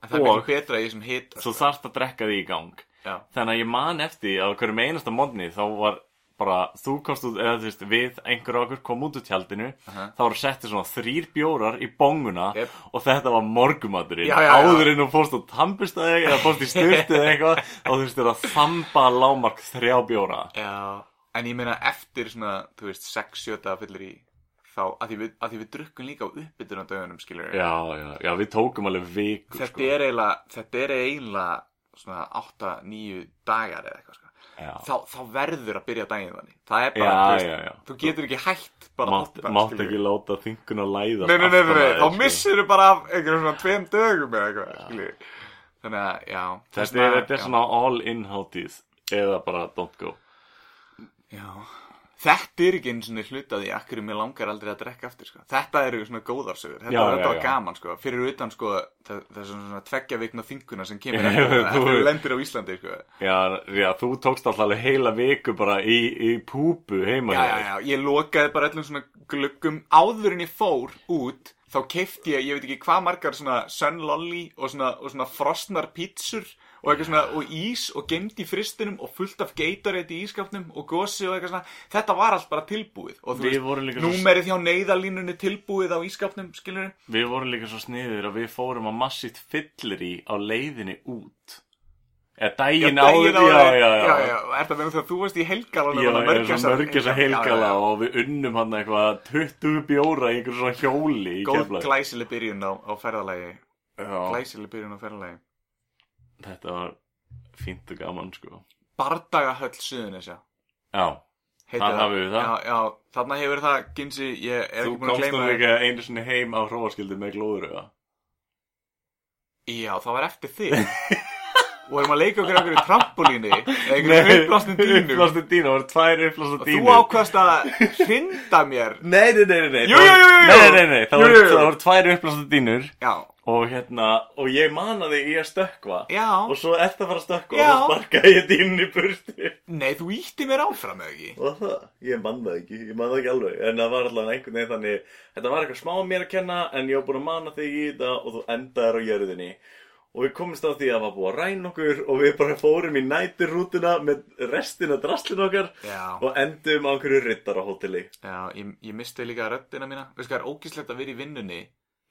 En það er miklu betra í þessum hita
Þú þarft að drekka því í gang.
Já,
Þannig að ég man eftir að hverjum einasta mótni þá var bara, þú komst út, eða þú veist, við, einhver af okkur kom út úr tjaldinu, þá voru settið svona þrýr bjórar í bonguna
Jep.
og þetta var morgumaturinn.
Já, já, já.
Áður en þú fórst á tampustæði eða fórst í styrtið eða eitthvað, þá þurftir að þamba lámark þrjá bjóra.
já En ég meina eftir svona, þú veist, 6-7 dagar fyllir í Þá, að því við, að því við drukkum líka á uppbytun á dögunum, skilur
Já, já, já, við tókum alveg viku,
Þetta
sko.
er eiginlega, þetta er eiginlega svona 8-9 dagar eða eitthvað, þá, þá verður að byrja daginn þannig. Það er bara,
Já,
þú veist, þú getur ekki hætt bara
mátt,
hoppa,
mátt ekki láta þingun að læða.
Nei, nei, nei, nei, nei, þá
sko.
missir þú bara af einhverjum svona tveim dögum eða eitthvað, skilur Þannig að, já.
Þetta er, þetta er svona all-in hátíð eða bara don't go.
Já, þetta er ekki einu svona hlutaði að hverju mér langar aldrei að drekka aftur, sko. Þetta eru svona góðarsögur, þetta,
Já,
þetta
já,
var
já.
gaman, sko, fyrir utan, sko, það, það er svona, tveggja vikna þinguna sem kemur eftir, <laughs>
þú-
eftir þú lendir á Íslandi, sko.
Já, þú tókst alltaf heila viku bara í, í púpu heima
Já, já, ég lokaði bara öllum svona gluggum áður en ég fór út, þá keifti ég, ég veit ekki hvað margar svona Sun Lolly og svona, og svona frosnar pítsur og eitthvað svona, og ís og gemd í fristinum og fullt af Gatorade í ískapnum og gosi og eitthvað svona, þetta var allt bara tilbúið. Og þú
svo-
númerið hjá neyðalínunni tilbúið á ískapnum, skilur
Við vorum líka svo sniður að við fórum að massít fyllir í á leiðinni út. Eða daginn áður, já, já, já.
já, já, er það meðan þegar þú varst í helgalanum
Já,
og
að
já, já.
og við unnum hann eitthvað 20 bjóra í einhverjum svona hjóli
Góð glæsileg byrjun á, á ferðalagi. Glæsileg byrjun á ferðalagi
þetta var fínt og gaman, sko.
Bardagahöll Suðunesja
Já, Þar hafið við það.
Já, já, þarna hefur það, Ginsi, ég er
þú
ekki búin að
komst
gleyma
nú líka einu sinni heim á hróaskildi með glóðuröða.
Já, það var eftir þig Og erum að leika okkur okkur í trampolíni Eða einhverjum uppblástum dýnum
Uppblástum dýnum, það voru tvær
Og
dýnum.
þú ákvæmst að hrinda mér
Nei, nei, nei, nei, nei.
Jú, jú, jú, jú, jú.
Nei, nei, nei, það
Jú,
voru,
jú,
það voru tvær uppblástum dýnur
Já,
og hérna, og ég mana þig í að stökkva.
Já.
og svo ert að fara að stökkva
Já.
og svo sparkaði ég dýnni í burti
Nei, þú ítti mér áfram eða ekki?
Og það, ég man það ekki, ég man það ekki alveg. En það var allavega einhvern veginn þannig þetta var eitthvað smá mér að kenna en ég var búin að mana þig í þetta og þú endaðir á jörðinni. Og við komumst á því að það var búið að ræna okkur og við bara fórum í næturrútuna með restina draslin okkar
Já.
og endum á einhverju rittarahóteli
Já, ég, ég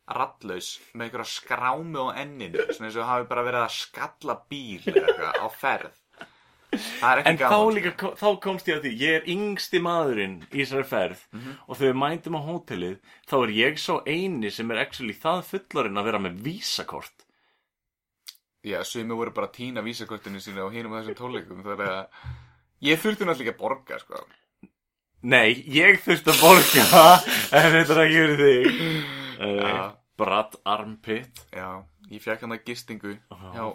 er að Rattlaus með einhverja skrámi á enninu Svona eins og hafi bara verið að skalla bíl eða eitthvað á ferð Það er
En þá
gaman
líka, ko- þá komst ég að því, ég er yngsti maðurinn í þessari ferð og þegar við mændum á hótelið, þá er ég svo eini sem er actually það fullorinn að vera með vísakort.
Já, sumi voru bara að týna vísakortinu sínu á hinum þessum tónleikum Þannig að ég þurfti náttúrulega að borga, sko
Nei, ég þurfti að borga, <laughs> en þetta er ekki verið þig. Uh,
Já.
Brad Armpit
Já, ég fekk hann að gistingu Já,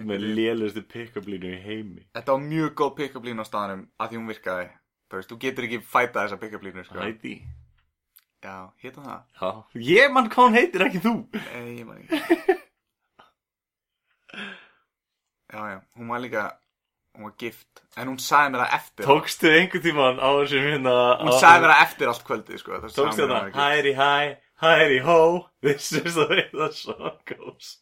með lélustu pick-up-línu í heimi.
þetta var mjög góð pick-up línu á staðanum að því hún virkaði. Þú veist, þú getur ekki fæta þessa pick-up línu, sko.
Hæti.
Já, hétta það?
Já, ég mann hvað hún heitir, ekki þú.
Nei, ég man ekki. <laughs> Já, já, hún var líka Hún var gift. En hún sagði mér það eftir.
Tókstu einhvern tíman á þessum hérna...
Hún sagði mér það eftir allt kvöldið, sko það
Tókstu
það
hæri hæ, hæri hó, this is the way the song goes.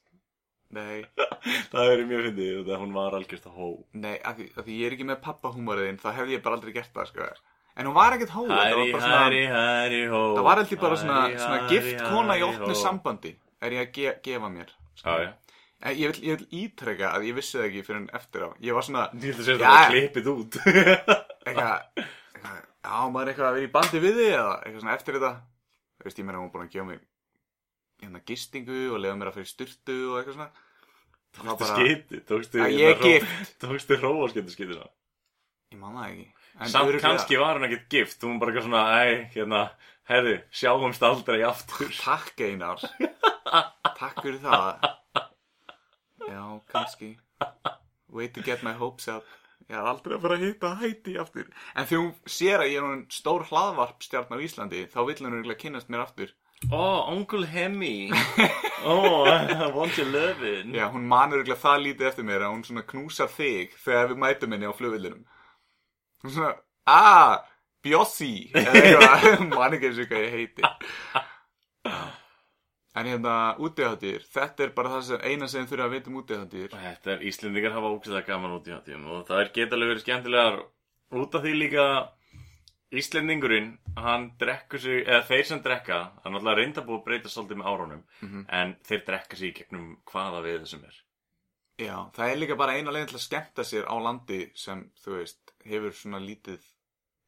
Nei, <laughs>
Það verið mjög fyndið, þetta hún var algjörst að hó.
nei, af því, af því ég er ekki með pappahúmariðin Þá hefði ég bara aldrei gert það, sko En hún var ekkert hó þetta var
Hæri,
bara svona-
hæri, hæri hó.
Það var heldur bara svona,
Hæri,
svona
hæri,
gift kona í
hæri,
opnu
hó.
sambandi Er ég að ge gefa mér
Já, já.
En Ég vil, ég vil ítreka að ég vissi það ekki fyrir en eftir á Ég var svona
Ég ætla að segja
Já,
það að klippið út.
eitthvað, eitthvað, já, maður er eitthvað að vera í bandi við þig eða eitthvað svona eftir þetta Þú veist, ég meina hún búin að gefa mig hérna gistingu og lefa mér að fyrir styrtu og eitthvað svona. Það var
Tókstu skiti, tókstu...
að ég er
hérna
gift.
Tókstu róaskiptu skitina.
Ég man það ekki. En
Samt kannski var hún ekkert gift, hún bara eitthvað svona, æ, hérna, herðu, sjáumst aldrei aftur.
Takk Einar. <laughs> Takk fyrir það. Já, kannski. Way to get my hopes up Ég er aldrei að fara að hitta hætti aftur En þegar hún sér að ég er hún stór hlaðvarpstjarn á Íslandi Þá vill hún örugglega kynnast mér aftur
Ó, onkel Hemmi. <laughs> Ó, I want your lovin'.
Já, hún manur örugglega það lítið eftir mér að hún svona knúsar þig þegar við mætum henni á flugvillinum. Hún svona, ah, Bjossi, eða eitthvað, <laughs> man ekki eins og hvað ég heiti. <laughs> En hérna, útíðháttir, þetta er bara það sem eina sem þurfa að vita um útíðháttir.
Þetta er Íslendingar hafa ógæðlega gaman út í hátíðum og það er getalega verið skemmtilegar út af því líka Íslendingurinn, hann drekkur sig, eða þeir sem drekka, það er náttúrulega reynda búið að breyta svolítið með árunum, en þeir drekka sig í gegnum hvaða við þessum er.
Já, það er líka bara eina leiðin til að skemmta sér á landi sem, þú veist, hefur svona lítið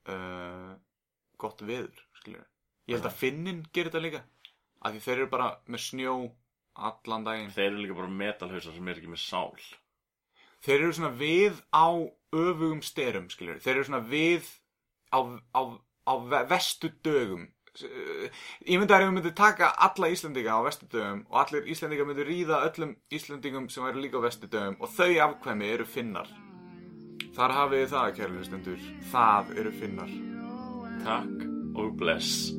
uh, gott veður, skiljur. Ég held að Finnin gerir þetta líka, af því þeir eru bara með snjó allan daginn.
Þeir eru líka bara metalhausar sem er ekki með sál.
þeir eru svona við á öfugum styrum, skiljur. Þeir eru svona við á, á, á ve- vestu dögum. Ég myndi að við myndum taka alla Íslendinga á vestu dögum og allir Íslendinga myndu ríða öllum Íslendingum sem eru líka á vestu dögum og þau afkvæmi eru finnar. Þar hafið þið það, kærlega stundur. Það eru finnar.
Takk og bless.